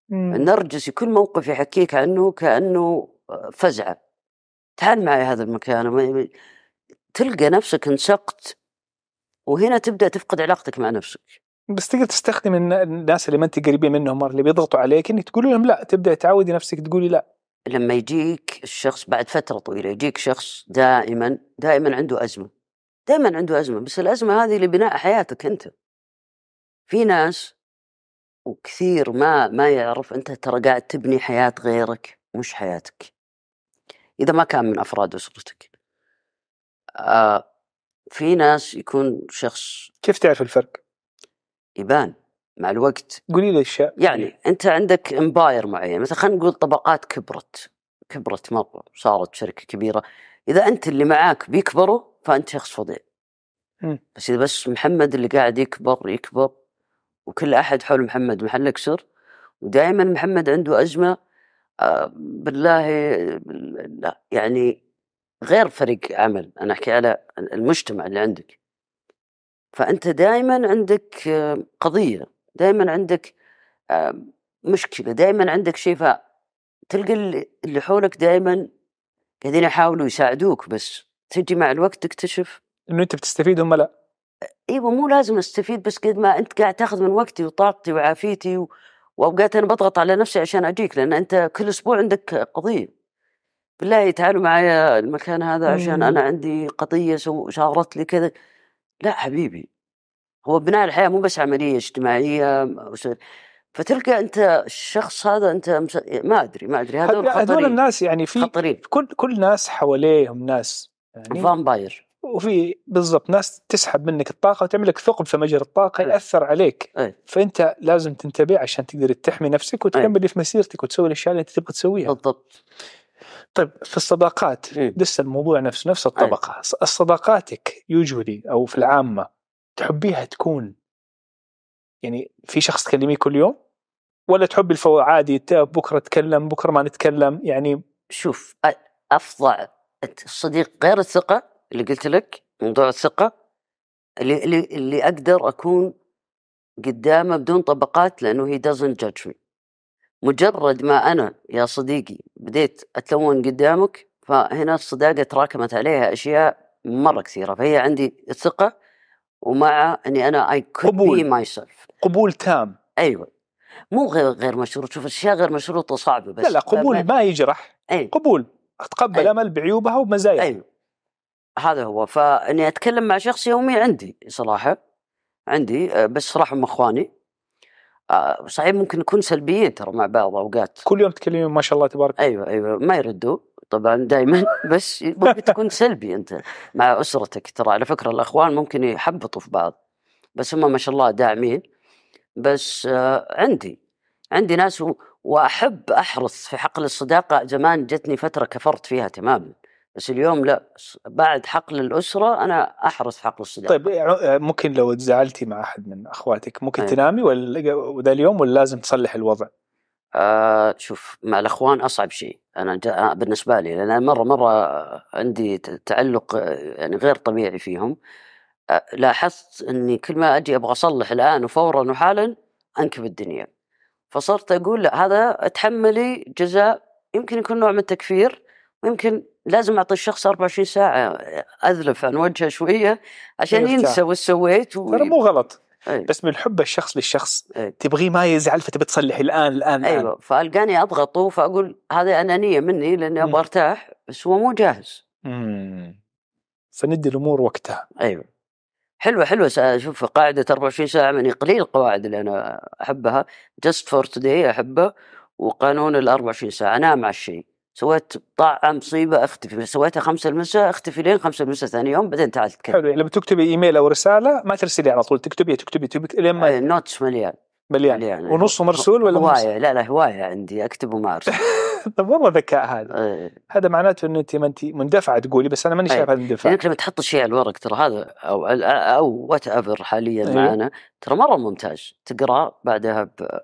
مم. النرجسي كل موقف يحكيك عنه كأنه فزعة. تعال معي هذا المكان. تلقى نفسك انسقت وهنا تبدأ تفقد علاقتك مع نفسك. بس تقدر تستخدم الن- الناس اللي ما انت قريبين منهم اللي بيضغطوا عليك إنك تقول لهم لا تبدأ تعودي نفسك تقولي لا. لما يجيك الشخص بعد فترة طويلة يجيك شخص دائما دائما عنده أزمة. دائما عنده أزمة بس الأزمة هذه لبناء حياتك أنت. في ناس وكثير ما ما يعرف أنت ترى قاعد تبني حياة غيرك مش حياتك. إذا ما كان من أفراد أسرتك. آه في ناس يكون شخص كيف تعرف الفرق؟ يبان مع الوقت. قولي لي أشياء. يعني أنت عندك امباير معين مثلا خلينا نقول طبقات كبرت كبرت مرة صارت شركة كبيرة. إذا أنت اللي معاك بيكبروا فأنت شخص فظيع. بس إذا بس محمد اللي قاعد يكبر يكبر وكل أحد حول محمد محلك سر ودائما محمد عنده أزمة آه، بالله لا يعني غير فريق عمل. أنا أحكي على المجتمع اللي عندك. فأنت دائما عندك آه، قضية دائما عندك آه، مشكلة دائما عندك شيء فتلقى اللي اللي حولك دائما قاعدين يحاولوا يساعدوك بس تجي مع الوقت تكتشف إنه أنت بتستفيد هم لا. إيوه مو لازم أستفيد بس قد ما أنت قاعد تاخذ من وقتي وطاقتي وعافيتي و... وأوقات أنا بضغط على نفسي عشان أجيك لأن أنت كل أسبوع عندك قضية. بالله تعالوا معايا المكان هذا عشان مم. أنا عندي قضية صارت لي كذا. لا حبيبي هو بناء الحياة مو بس عملية اجتماعية فتلقى أنت الشخص هذا أنت مس... ما أدري ما أدري هذول هذول الناس يعني في خطرين. كل كل ناس حواليهم ناس يعني فامباير وفي بالضبط ناس تسحب منك الطاقة وتعمل لك ثقب في مجرى الطاقة أي. يأثر عليك. أي. فأنت لازم تنتبه عشان تقدر تحمي نفسك وتكمل في مسيرتك وتسوي الأشياء اللي أنت تبغى تسويها. بالضبط. طيب في الصداقات. لسه الموضوع نفسه نفس الطبقة. ص- صداقاتك يوجولي أو في العامة تحبيها تكون يعني في شخص تكلميه كل يوم؟ ولا تحبي الفو عادي بكرة نتكلم بكرة ما نتكلم؟ يعني شوف افظع الصديق غير الثقة اللي قلت لك موضوع الثقة اللي اللي, اللي أقدر أكون قدامه بدون طبقات لأنه هي doesn't judge me. مجرد ما أنا يا صديقي بديت أتلون قدامك فهنا الصداقة تراكمت عليها أشياء مرة كثيرة فهي عندي الثقة ومع إني أنا I could قبول. be myself. قبول تام. أيوه. مو غير غير مشروط. شوف الاشياء غير مشروطة صعبة بس لا لا قبول ما- ما يجرح. أيوه. قبول. أتقبل أي. أمل بعيوبها ومزاياها. أيوه. هذا هو. فإني أتكلم مع شخص يومي عندي صراحة عندي آه، بس صراحة هم إخواني. صحيح ممكن نكون سلبيين ترى مع بعض أوقات. كل يوم تكلمين ما شاء الله تبارك. أيوه أيوه ما يردوا طبعا دائما بس ممكن تكون سلبي أنت مع أسرتك ترى. على فكرة الأخوان ممكن يحبطوا في بعض بس هم ما شاء الله داعمين. بس آه، عندي عندي ناس وأحب أحرص في حقل الصداقة. زمان جتني فترة كفرت فيها تماما. بس اليوم لا بعد حقل الأسرة أنا أحرص حقل الصداقه طيب ع- ممكن لو تزعلتي مع أحد من أخواتك ممكن أي. تنامي ولا وذا اليوم ولا لازم تصلح الوضع؟ آه شوف مع الأخوان أصعب شيء أنا جا بالنسبة لي لأن مرة مرة عندي تعلق آه، يعني غير طبيعي فيهم آه لاحظت إني كل ما أجي أبغى أصلح الآن وفورا وحالا أنكب الدنيا فصرت أقول لا هذا أتحملي جزاء يمكن يكون نوع من التكفير ويمكن لازم أعطي الشخص 24 ساعة اذلف عن وجهه شوية عشان. ينسى وش سويت و... ترى مو غلط أي. بس من حب الشخص للشخص أي. تبغيه ما يزعل فتبي تصلح الآن الآن أيوه فألقاني اضغطه فأقول هذه أنانية مني لأني. أبغى أرتاح بس هو مو جاهز مم. فندي الأمور وقتها أيوه حلوة حلوة شوف قاعدة 24 ساعة من قليل القواعد اللي أنا أحبها جست فور توداي احبه وقانون ال 24 ساعة أنام مع الشيء سويت طاعة مصيبة أختفي سويتها خمسة المساء أختفي لين خمسة المساء ثاني يوم بعدين تعال تتكلم حلو يعني لما تكتبي إيميل أو رسالة ما ترسلي على طول تكتبي تكتبي تكتبي لين ما أي، النوتس مليان مليان مليان ونصه مرسول ولا؟ هواية لا لا هواية عندي أكتب وما أرسل طب والله ذكاء هذا إيه. هذا معناته ان أنت ما أنت مندفعة تقولي بس أنا ماني أي. شايف هذا الاندفاع لانك لما تحط الشيء على الورق ترى هذا أو أو وات ايفر حاليا أيوه. معنا ترى مرة ممتاز تقرأ بعدها ب...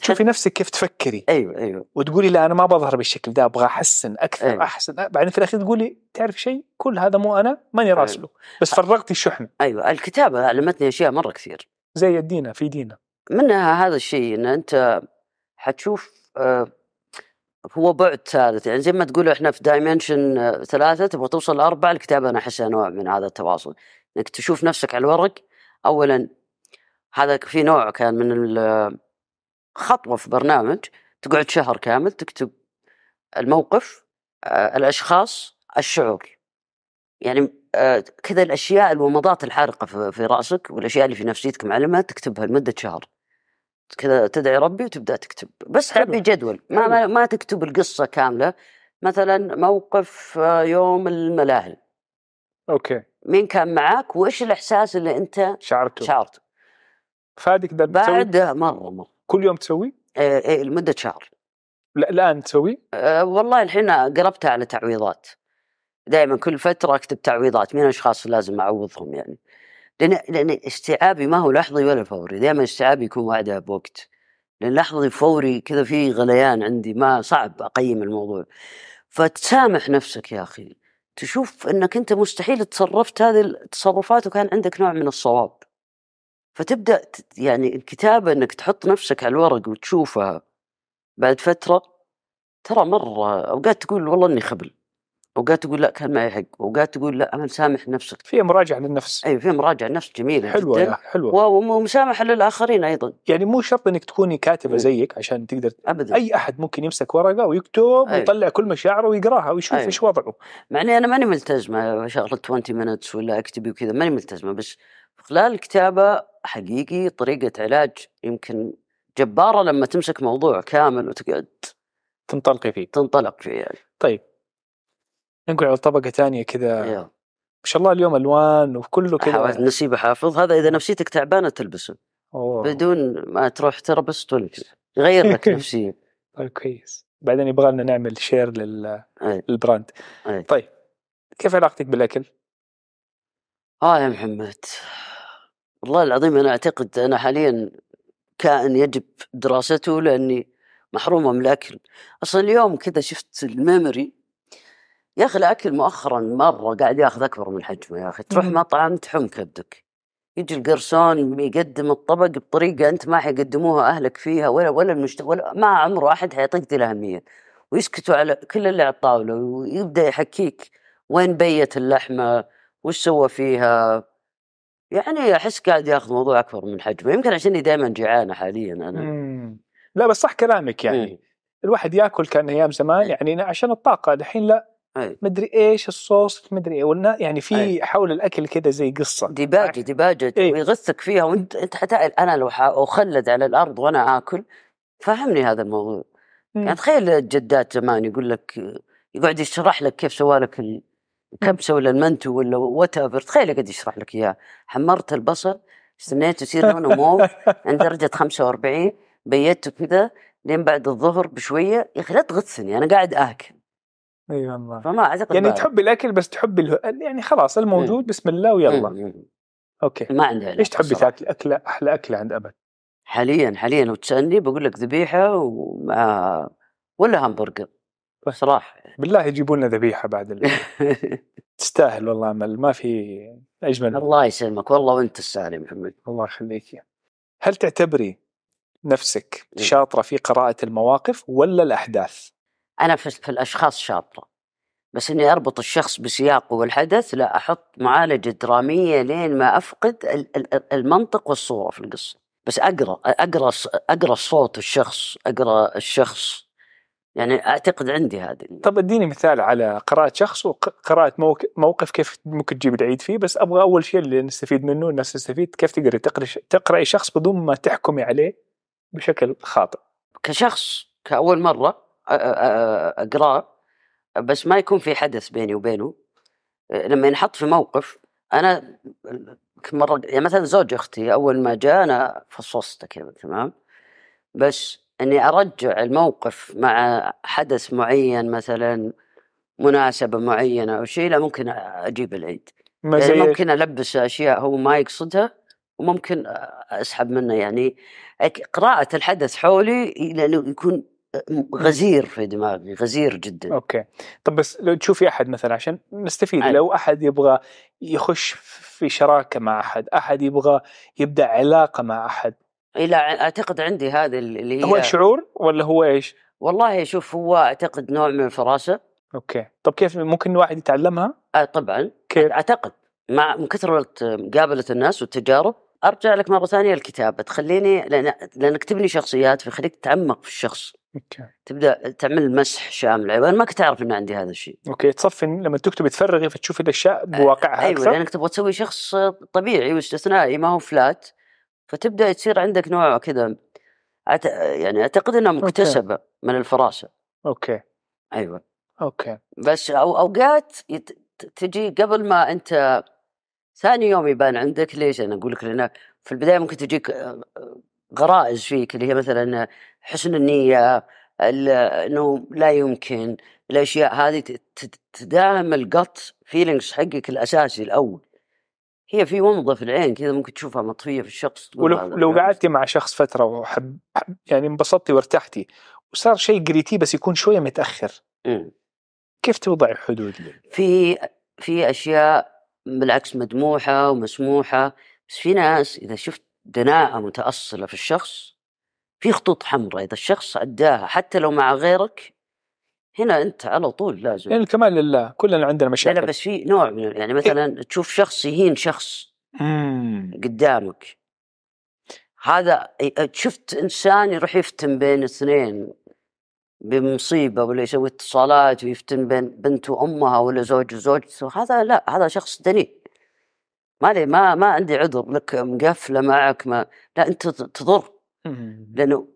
تشوفي نفسك كيف تفكري. أيوه أيوه. وتقولي لا أنا ما بظهر بالشكل ده أبغى أحسن أكثر أي. أحسن. بعدين في الأخير تقولي تعرف شيء؟ كل هذا مو أنا ماني راسله بس فرغتي الشحن. أيوه الكتابة علمتني أشياء مرة كثير. زي يدينا في دينا منها هذا الشيء إن أنت حتشوف آه، هو بعد ثالث. يعني زي ما تقول إحنا في دايمنشن ثلاثة تبغى توصل لأربعة الكتابة أنا أحسها نوع من هذا التواصل. إنك تشوف نفسك على الورق اولا هذا في نوع كان من ال- خطوة في برنامج تقعد شهر كامل تكتب الموقف آه، الأشخاص الشعور. يعني آه، كذا الأشياء الومضات الحارقة في رأسك والأشياء اللي في نفسيتك معلمة تكتبها لمدة شهر. كذا تدعي ربي وتبدأ تكتب. بس. تعبي جدول ما ما, ما تكتب القصة كاملة. مثلا موقف آه، يوم الملاهي. okay. مين كان معاك؟ وإيش الإحساس اللي أنت شعرته. شعرته فادك بعد مرة مرة. كل يوم تسوي؟ آه، آه، لمدة شهر. لا الآن تسوي؟ أه والله الحين قلبتها على تعويضات. دائما كل فترة أكتب تعويضات مين الأشخاص اللي لازم أعوضهم يعني؟ لأن لأن استيعابي ما هو لحظي ولا فوري دائما استيعابي يكون بعدها بوقت. لأن لحظي فوري كذا في غليان عندي ما صعب أقيم الموضوع. فتسامح نفسك يا أخي. تشوف إنك أنت مستحيل تصرفت هذه التصرفات وكان عندك نوع من الصواب. فتبدأ ت- يعني الكتابة إنك تحط نفسك على الورق وتشوفها بعد فترة ترى مرة أوقات تقول والله إني خبل. اوقات تقول لا كان معي حق. اوقات تقول لا أنا سامح نفسك في مراجعة للنفس أي في مراجعة نفس جميلة حلوة جدا. حلوة. ومسامحه للآخرين أيضا. يعني مو شرط إنك تكوني كاتبة. زيك عشان تقدر ابدا. أي أحد ممكن يمسك ورقة ويكتب أي. ويطلع كل مشاعره ويقراها ويشوف. إيش وضعه. مع اني أنا ماني ملتزمه شغلة 20 minutes ولا اكتبي وكذا ماني ملتزمه بس خلال الكتابة حقيقي طريقة علاج يمكن جبارة لما تمسك موضوع كامل وتقعد تنطلقي فيه. تنطلق فيه يعني. طيب نقول على طبقة ثانية كذا. ما شاء الله اليوم ألوان وكله كذا نسيب حافظ هذا إذا نفسيتك تعبانة تلبسه أوه. بدون ما تروح تربس تلبس يغير لك نفسيا طيب كويس بعدين يبغى لنا نعمل share لل... أي. لل brand أي. طيب كيف علاقتك بالأكل؟ آه يا محمد والله العظيم أنا أعتقد أنا حاليا كائن يجب دراسته لأني محرومه من الأكل أصلا اليوم كذا شفت ال memory يا أخي الأكل مؤخرا مرة قاعد ياخذ أكبر من حجمه يا أخي تروح. مطعم تحوم كبدك يجي القرصون يقدم الطبق بطريقة أنت ما حيقدموها أهلك فيها ولا ولا المجتمع ولا ما عمره احد حيعطيك دي الأهمية ويسكتوا على كل اللي على الطاولة ويبدأ يحكيك وين بيت اللحمة وش سوى فيها يعني أحس قاعد ياخذ الموضوع أكبر من حجمه يمكن عشاني دائما جيعانه حاليا أنا مم. لا بس صح كلامك يعني مم. الواحد ياكل كان أيام زمان. يعني عشان الطاقة دحين لا أي. مدري إيش الصوص مدري إيه والنا يعني في أي. حول الأكل كذا زي قصة ديباجه ديباجه إيه. ويغثك فيها وانت أنت حتعرف أنا لو أخلد على الأرض وأنا آكل فهمني هذا الموضوع مم. يعني تخيل الجدات زمان يقول لك يقعد يشرح لك كيف سوى لك ال- الكبسه ولا المنتو ولا whatever تخيل يقعد يشرح لك إياه حمرت البصل استنيته يصير لونه موف عند درجة 45 بيته كذا لين بعد الظهر بشوية يا أخي لا تغثني أنا قاعد آكل إي والله. فما أعتقد يعني بقى- تحب الأكل بس تحب ال... يعني خلاص الموجود بسم الله ويلا. مم،. okay. ما عندي علاقة إيش تحبي. تاكلي أكلة أحلى أكلة عند أبد؟ حاليا حاليا لو تسألني بقول لك ذبيحة ومع ولا همبرجر. طيب. صراحة. بالله يجيبوا لنا ذبيحة بعد ال... تستاهل والله عمل ما في أجمل. الله يسلمك. والله وأنت السالم يا محمد. الله يخليك. هل تعتبري نفسك. شاطرة في قراءة المواقف ولا الأحداث؟ أنا في, في الأشخاص شاطره بس إني أربط الشخص بسياقه والحدث لا أحط معالجة درامية لين ما أفقد ال- ال- ال- المنطق والصورة في القصة بس أقرأ أقرأ أقرأ صوت الشخص أقرأ الشخص يعني أعتقد عندي هذه طب اديني مثال على قراءة شخص وقراءة موق- موقف كيف ممكن تجيب العيد فيه بس أبغى أول شيء اللي نستفيد منه الناس تستفيد كيف تقدري تقرأي تقرأي شخص بدون ما تحكمي عليه بشكل خاطئ. كشخص كأول مرة أقراه بس ما يكون في حدث بيني وبينه لما ينحط في موقف أنا كم مرة يعني مثلا زوج أختي أول ما جاء أنا فصصته كذا تمام بس إني أرجع الموقف مع حدث معين مثلا مناسبة معينة أو شيء لا ممكن أجيب العيد يعني ممكن ألبس أشياء هو ما يقصدها وممكن أسحب منه يعني قراءة الحدث حولي لأنه يكون غزير في دماغي غزير جدا أوكي طب بس لو تشوفي أحد مثلا عشان نستفيد. لو أحد يبغى يخش في شراكة مع أحد، أحد يبغى يبدأ علاقة مع أحد، إلى أعتقد عندي هذا اللي هو هي شعور ولا هو إيش؟ والله شوف هو أعتقد نوع من الفراسة okay طب كيف ممكن الواحد يتعلمها؟ آه طبعا كيف؟ أعتقد مع من كثرة مقابلة الناس والتجارب أرجع لك مرة ثانية الكتابة تخليني لأن لأنك تبني شخصيات فيخليك تتعمق في الشخص okay. تبدأ تعمل مسح شامل أنا ما كنت أعرف ان عندي هذا الشيء. okay تصفي لما تكتبي تفرغي فتشوفي الأشياء بواقعها أيوه أكثر. لأنك تبغى تسوي شخص طبيعي واستثنائي ما هو flat فتبدأ تصير عندك نوع كذا أعت... يعني أعتقد انها مكتسبة من الفراسه okay. أيوه. okay. بس أو أوقات يت... تجي قبل ما أنت ثاني يوم يبان عندك ليش؟ أنا أقول لك لأن في البداية ممكن تجيك آه، غرائز فيك اللي هي مثلا حسن النية ال- إنه لا يمكن الأشياء هذه تداهم القط فيلينجز حقك الأساسي الأول هي في ومضة في العين كذا ممكن تشوفها مطفيه في الشخص ولو لو. قعدتي مع شخص فترة وحب حب- يعني انبسطتي وارتحتي وصار شيء قريتيه بس يكون شوية متأخر مم. كيف توضعي حدود؟ في في أشياء بالعكس مدموحة ومسموحة بس في ناس إذا شفت دناءة متأصلة في الشخص في خطوط حمراء إذا الشخص عداها حتى لو مع غيرك هنا أنت على طول لازم. يعني الكمال لله كلنا عندنا لا لا مشاكل. بس في نوع من يعني مثلا تشوف شخص يهين شخص مم. قدامك. هذا شفت إنسان يروح يفتن بين اثنين بمصيبة ولا يسوي اتصالات ويفتن بين بنت وأمها ولا زوج وزوجته هذا لا هذا شخص دنيء. ما لي ما ما عندي عذر لك مقفلة معك ما لا أنت تضر. لأنه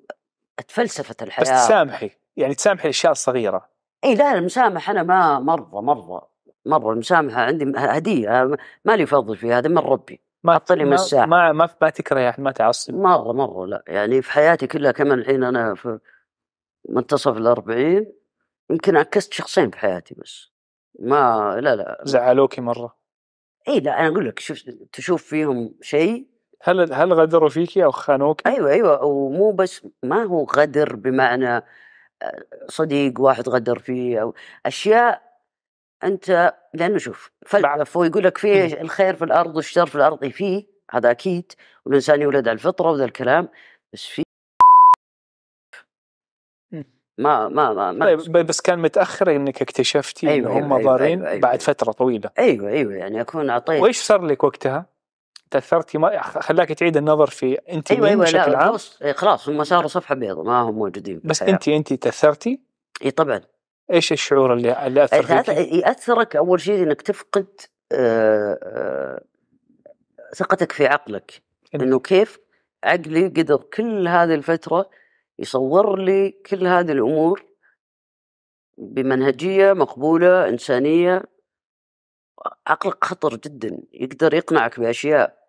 اتفلسفت بس الحياة. تسامحي يعني تسامحي الاشياء الصغيره إي لا المسامحه أنا ما مره مره مره المسامحة عندي هدية ما لي فضل فيها هذا من ربي. ما حط لي ما. ما ما, ما تكره أحد ما تعصب مرة مرة لا. يعني في حياتي كلها كمان الحين أنا في منتصف الأربعين يمكن عكست شخصين في حياتي بس. ما لا لا. زعلوكي مرة؟ إي لا أنا أقول لك شوف تشوف فيهم شيء هل هل غدروا فيكي أو خانوك؟ أيوه أيوه ومو بس ما هو غدر بمعنى آه، صديق واحد غدر فيه أو أشياء أنت لأنه شوف فلسفه ويقول لك في الخير في الأرض والشر في الأرض فيه هذا أكيد والإنسان يولد على الفطرة وذا الكلام بس في. ما ما ما, ما طيب بس كان متأخر إنك اكتشفتي أيوة، أيوة هم أيوة، أيوة، ضارين أيوة، أيوة. بعد فترة طويلة أيوه أيوه يعني أكون أعطيت وإيش صار لك وقتها؟ تاثرتي ما خلاك تعيد النظر في أنت مين أيوه بشكل لا عام؟ خلاص إيه، خلاص هم صاروا صفحة بيضاء ما هم موجودين بس. أنت أنت تأثرتي؟ اي طبعا. إيش الشعور اللي اللي أثر يتأث- فيك؟ يأثرك أول شيء إنك تفقد آه، آه، ثقتك في عقلك. إنه كيف عقلي قدر كل هذه الفترة يصور لي كل هذه الأمور بمنهجية مقبولة إنسانية. عقلك خطر جدا يقدر يقنعك بأشياء.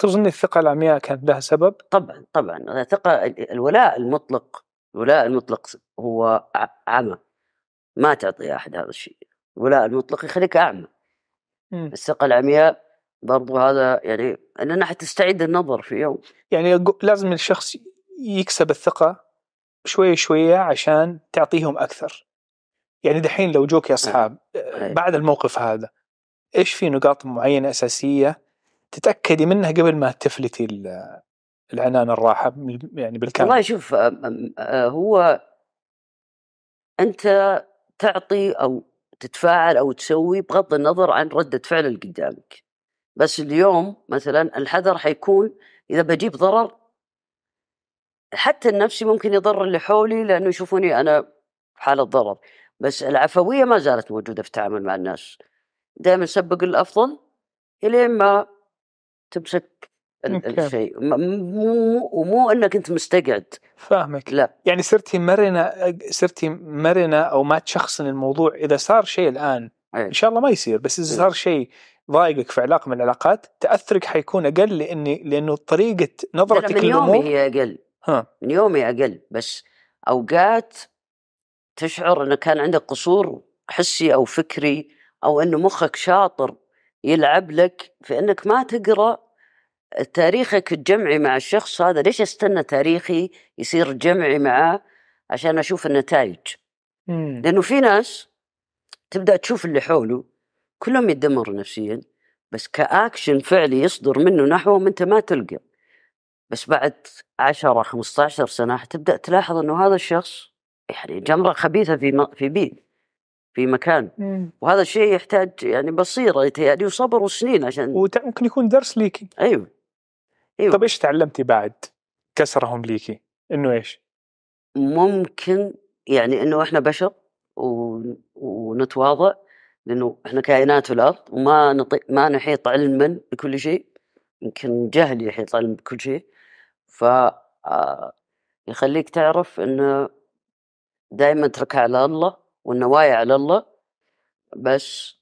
تظن الثقة العمياء كانت لها سبب؟ طبعا طبعا الثقة الولاء المطلق الولاء المطلق هو عمى ما تعطي أحد هذا الشيء الولاء المطلق يخليك أعمى مم. الثقة العمياء برضو هذا يعني اننا حتستعيد النظر في يوم يعني لازم الشخص يكسب الثقة شوية شوية عشان تعطيهم أكثر. يعني دحين لو جوك يا أصحاب أي. بعد الموقف هذا إيش في نقاط معينة أساسية تتأكدي منها قبل ما تفلتي ال- العنان الراحة يعني بالكامل. والله شوف آه، هو أنت تعطي أو تتفاعل أو تسوي بغض النظر عن ردة فعل اللي قدامك. بس اليوم مثلا الحذر حيكون إذا بجيب ضرر حتى النفسي ممكن يضر اللي حولي لأنه يشوفوني أنا في حالة ضرر. بس العفوية ما زالت موجودة في التعامل مع الناس. دائما سبق الأفضل الين ما تمسك. الشيء. مو ومو إنك أنت مستقعد. فاهمك. لا. يعني صرتي مرنة صرتي مرنة أو ما تشخصن الموضوع. إذا صار شيء الآن أي. إن شاء الله ما يصير بس إذا صار شيء ضايقك في علاقة من العلاقات تأثرك حيكون أقل لأني لأنه طريقة نظرتك من يومي هي أقل. ها. من يومي أقل بس أوقات تشعر انه كان عندك قصور حسي أو فكري أو انه مخك شاطر. يلعب لك في إنك ما تقرأ تاريخك الجمعي مع الشخص هذا. ليش أستنى تاريخي يصير جمعي معاه عشان أشوف النتائج؟ مم. لأنه في ناس تبدأ تشوف اللي حوله كلهم يتدمروا نفسيا بس كأكشن فعلي يصدر منه نحوهم انت ما تلقى. بس بعد 10 15 سنة حتبدا تلاحظ إنه هذا الشخص يعني جمرة خبيثة في في بيئة. في مكان. مم. وهذا الشيء يحتاج يعني بصيرة يتهيألي وصبر وسنين عشان وممكن يكون درس ليكي. أيوه. أيوه. طيب إيش تعلمتي بعد كسرهم ليكي؟ إنه إيش؟ ممكن يعني إنه إحنا بشر و... ونتواضع لأنه إحنا كائنات في الأرض وما نطي... ما نحيط علما بكل شيء. يمكن جهل يحيط علم بكل شيء. ف آه، يخليك تعرف إنه دائما اتركها على الله. والنوايا على الله بس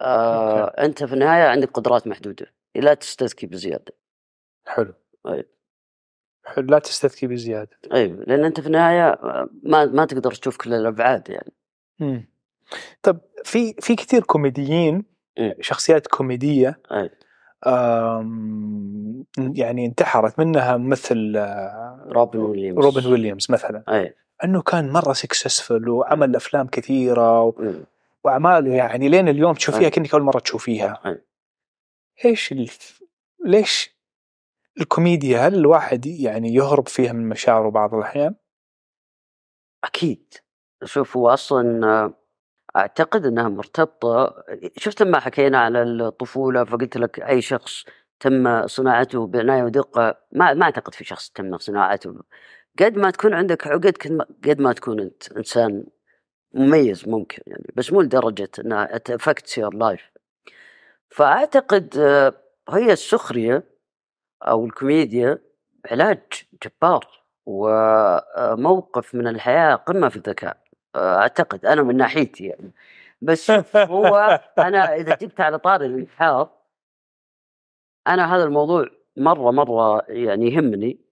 آه أوكي. أنت في النهاية عندك قدرات محدودة لا تستذكي بزيادة حلو أي. حلو لا تستذكي بزيادة أيوه لأن أنت في النهاية آه، ما ما تقدر تشوف كل الأبعاد يعني مم. طب في في كثير كوميديين إيه. شخصيات كوميدية أي. آم، يعني انتحرت منها مثل آه، روبن ويليامز روبن ويليامز مثلا اي إنه كان مرة successful وعمل أفلام كثيرة و- مم. واعماله يعني لين اليوم تشوفيها أي. كأنك أول مرة تشوفيها. إيش الف... ليش الكوميديا هل الواحد يعني يهرب فيها من مشاعره بعض الأحيان؟ أكيد شوف هو أصلا أعتقد إنها مرتبطة شفت لما حكينا على الطفولة فقلت لك أي شخص تم صناعته بعنايه ودقة ما ما أعتقد في شخص تم صناعته قد ما تكون عندك عقد قد ما- تكون أنت إنسان مميز ممكن يعني بس مو لدرجة انها affect your life فأعتقد آه، هي السخرية أو الكوميديا علاج جبار وموقف من الحياة قمة في الذكاء آه، أعتقد أنا من ناحيتي يعني. بس هو أنا إذا جبت على طاري الانحاض أنا هذا الموضوع مرة مرة يعني يهمني.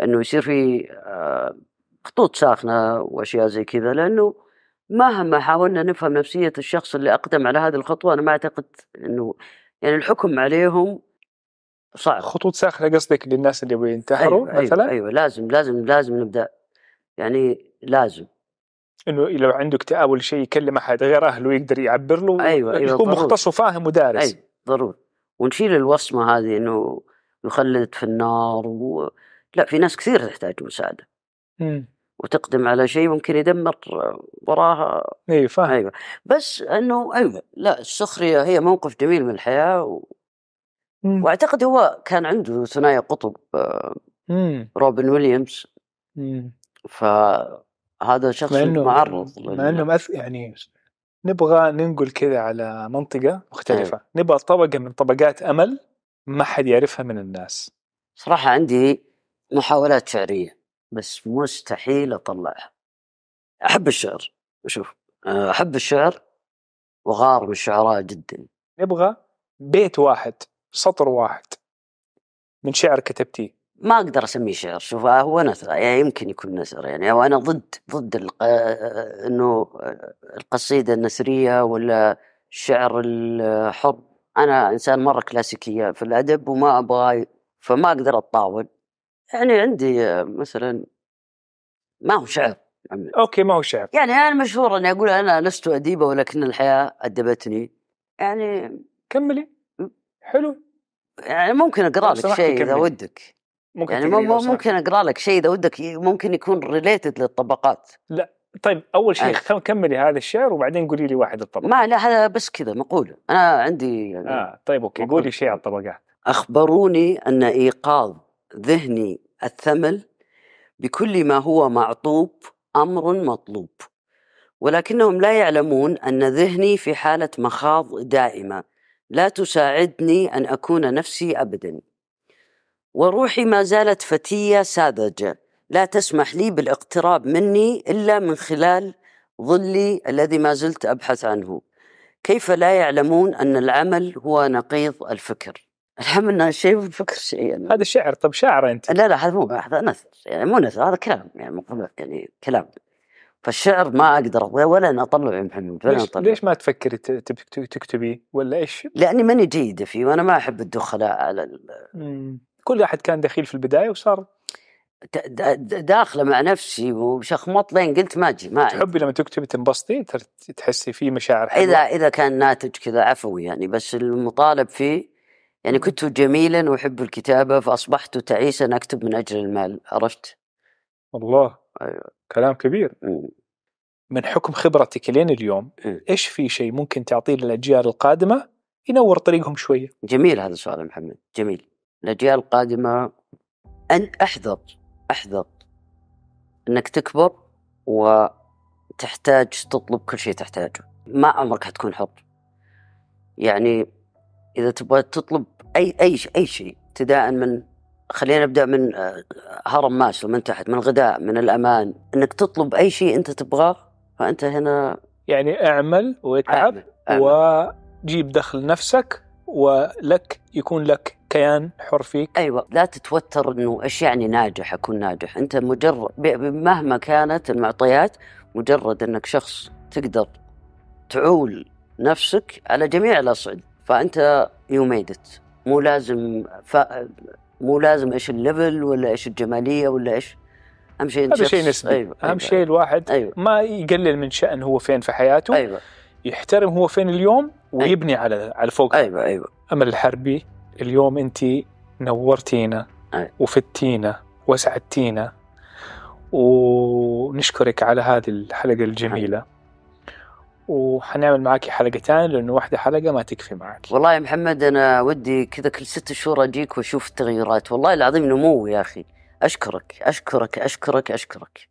إنه يصير في آه، خطوط ساخنة وأشياء زي كذا لأنه مهما حاولنا نفهم نفسية الشخص اللي أقدم على هذه الخطوة أنا ما أعتقد إنه يعني الحكم عليهم صعب. خطوط ساخنة قصدك للناس اللي يبغوا ينتحروا أيوة مثلا؟ أيوة, أيوه لازم لازم لازم نبدأ. يعني لازم. إنه لو عنده اكتئاب ولا شيء يكلم أحد غير أهله يقدر يعبر له أيوة، أيوة، يكون. مختص وفاهم ودارس. اي ضروري. ونشيل الوصمة هذه إنه يخلد في النار و... لا في ناس كثير تحتاج مساعدة مم. وتقدم على شيء ممكن يدمر وراها اي فاهم أيوه بس إنه أيوه لا السخرية هي موقف جميل من الحياة و... مم. وأعتقد هو كان عنده ثنائي قطب مم. روبن ويليامز مم. فهذا شخص مع إنه معرض مع إنه مأث... يعني نبغى ننقل كذا على منطقة مختلفة نبغى طبقة من طبقات أمل ما حد يعرفها من الناس صراحة عندي محاولات شعريه بس مستحيل أطلعها. أحب الشعر شوف آه، أحب الشعر وغار من الشعراء جدا. نبغى بيت واحد سطر واحد من شعر كتبتيه. ما أقدر أسميه شعر شوف آه، هو نثر يعني يمكن يكون نثر يعني وأنا ضد ضد الق... آه، إنه القصيدة النثرية ولا الشعر الحر. أنا إنسان مرة كلاسيكية في الأدب وما أبغى فما أقدر اتطاول يعني عندي آه، مثلا ما هو شعر okay ما هو شعر يعني أنا مشهور إني أقول أنا لست أديبة ولكن الحياة أدبتني. يعني كملي. حلو. يعني ممكن أقرأ لو لك شيء إذا. ودك. ممكن يعني. ممكن أقرأ لك شيء إذا ودك ممكن يكون related للطبقات. طيب أول شيء. خل- كملي هذا الشعر وبعدين قولي لي واحد الطبق ما لا هذا بس كذا مقوله أنا عندي يعني آه طيب okay. قولي شيء على الطبقات. أخبروني أن إيقاظ ذهني الثمل بكل ما هو معطوب أمر مطلوب. ولكنهم لا يعلمون أن ذهني في حالة مخاض دائمة. لا تساعدني أن أكون نفسي ابدا. وروحي ما زالت فتية ساذجة. لا تسمح لي بالاقتراب مني إلا من خلال ظلي الذي ما زلت أبحث عنه. كيف لا يعلمون أن العمل هو نقيض الفكر؟ العمل شيء والفكر شيء يعني. هذا شعر طب شاعر أنت لا لا هذا مو هذا نثر يعني مو نثر هذا كلام يعني مقولة يعني كلام فالشعر ما أقدر ولا أنا اطلع يا محمد ولا ليش, اطلع ليش ما تفكري تكتبي ولا إيش؟ لأني ماني جيدة فيه وأنا ما أحب الدخلاء على ال- مم. كل واحد كان دخيل في البداية وصار داخلة مع نفسي وشخمط لين قلت ما أجي ما. تحبي لما تكتبي تنبسطي تحسي في مشاعر حلوة إذا إذا كان ناتج كذا عفوي يعني بس المطالب فيه يعني كنت جميلا واحب الكتابة فأصبحت تعيسا أكتب من أجل المال عرفت؟ الله أيوة. كلام كبير. من حكم خبرتك لين اليوم. إيش في شيء ممكن تعطيه للأجيال القادمة ينور طريقهم شوية جميل هذا السؤال يا محمد جميل الأجيال القادمة أن أحذر أحذر أنك تكبر وتحتاج تطلب كل شيء تحتاجه ما عمرك حتكون حر يعني إذا تبغى تطلب أي شيء أي شيء. ابتداء من خلينا نبدأ من آه، هرم ماسلو من تحت من الغذاء من الأمان. أنك تطلب أي شيء أنت تبغاه فأنت هنا يعني اعمل واتعب أعمل. أعمل. وجيب دخل نفسك ولك يكون لك كيان حر فيك. أيوه لا تتوتر إنه إيش يعني ناجح؟ أكون ناجح. أنت مجرد مهما كانت المعطيات مجرد إنك شخص تقدر تعول نفسك على جميع الأصعدة. فأنت you made مو لازم ف... مو لازم إيش ال level ولا إيش الجمالية ولا إيش. أهم شيء انت هذا شيء نسبي. أيوه أهم أيوة. شيء الواحد أيوه. ما يقلل من شأن هو فين في حياته أيوه. يحترم هو فين اليوم ويبني على على فوق. أيوه أيوه. امل الحربي اليوم أنت نورتينا أي. وفتينا وسعدتينا ونشكرك على هذه الحلقة الجميلة. وحنعمل معك حلقتين لأنه واحدة حلقة ما تكفي معك والله يا محمد أنا ودي كذا كل ست شهور أجيك وأشوف التغيرات والله العظيم نمو يا أخي. أشكرك أشكرك أشكرك أشكرك.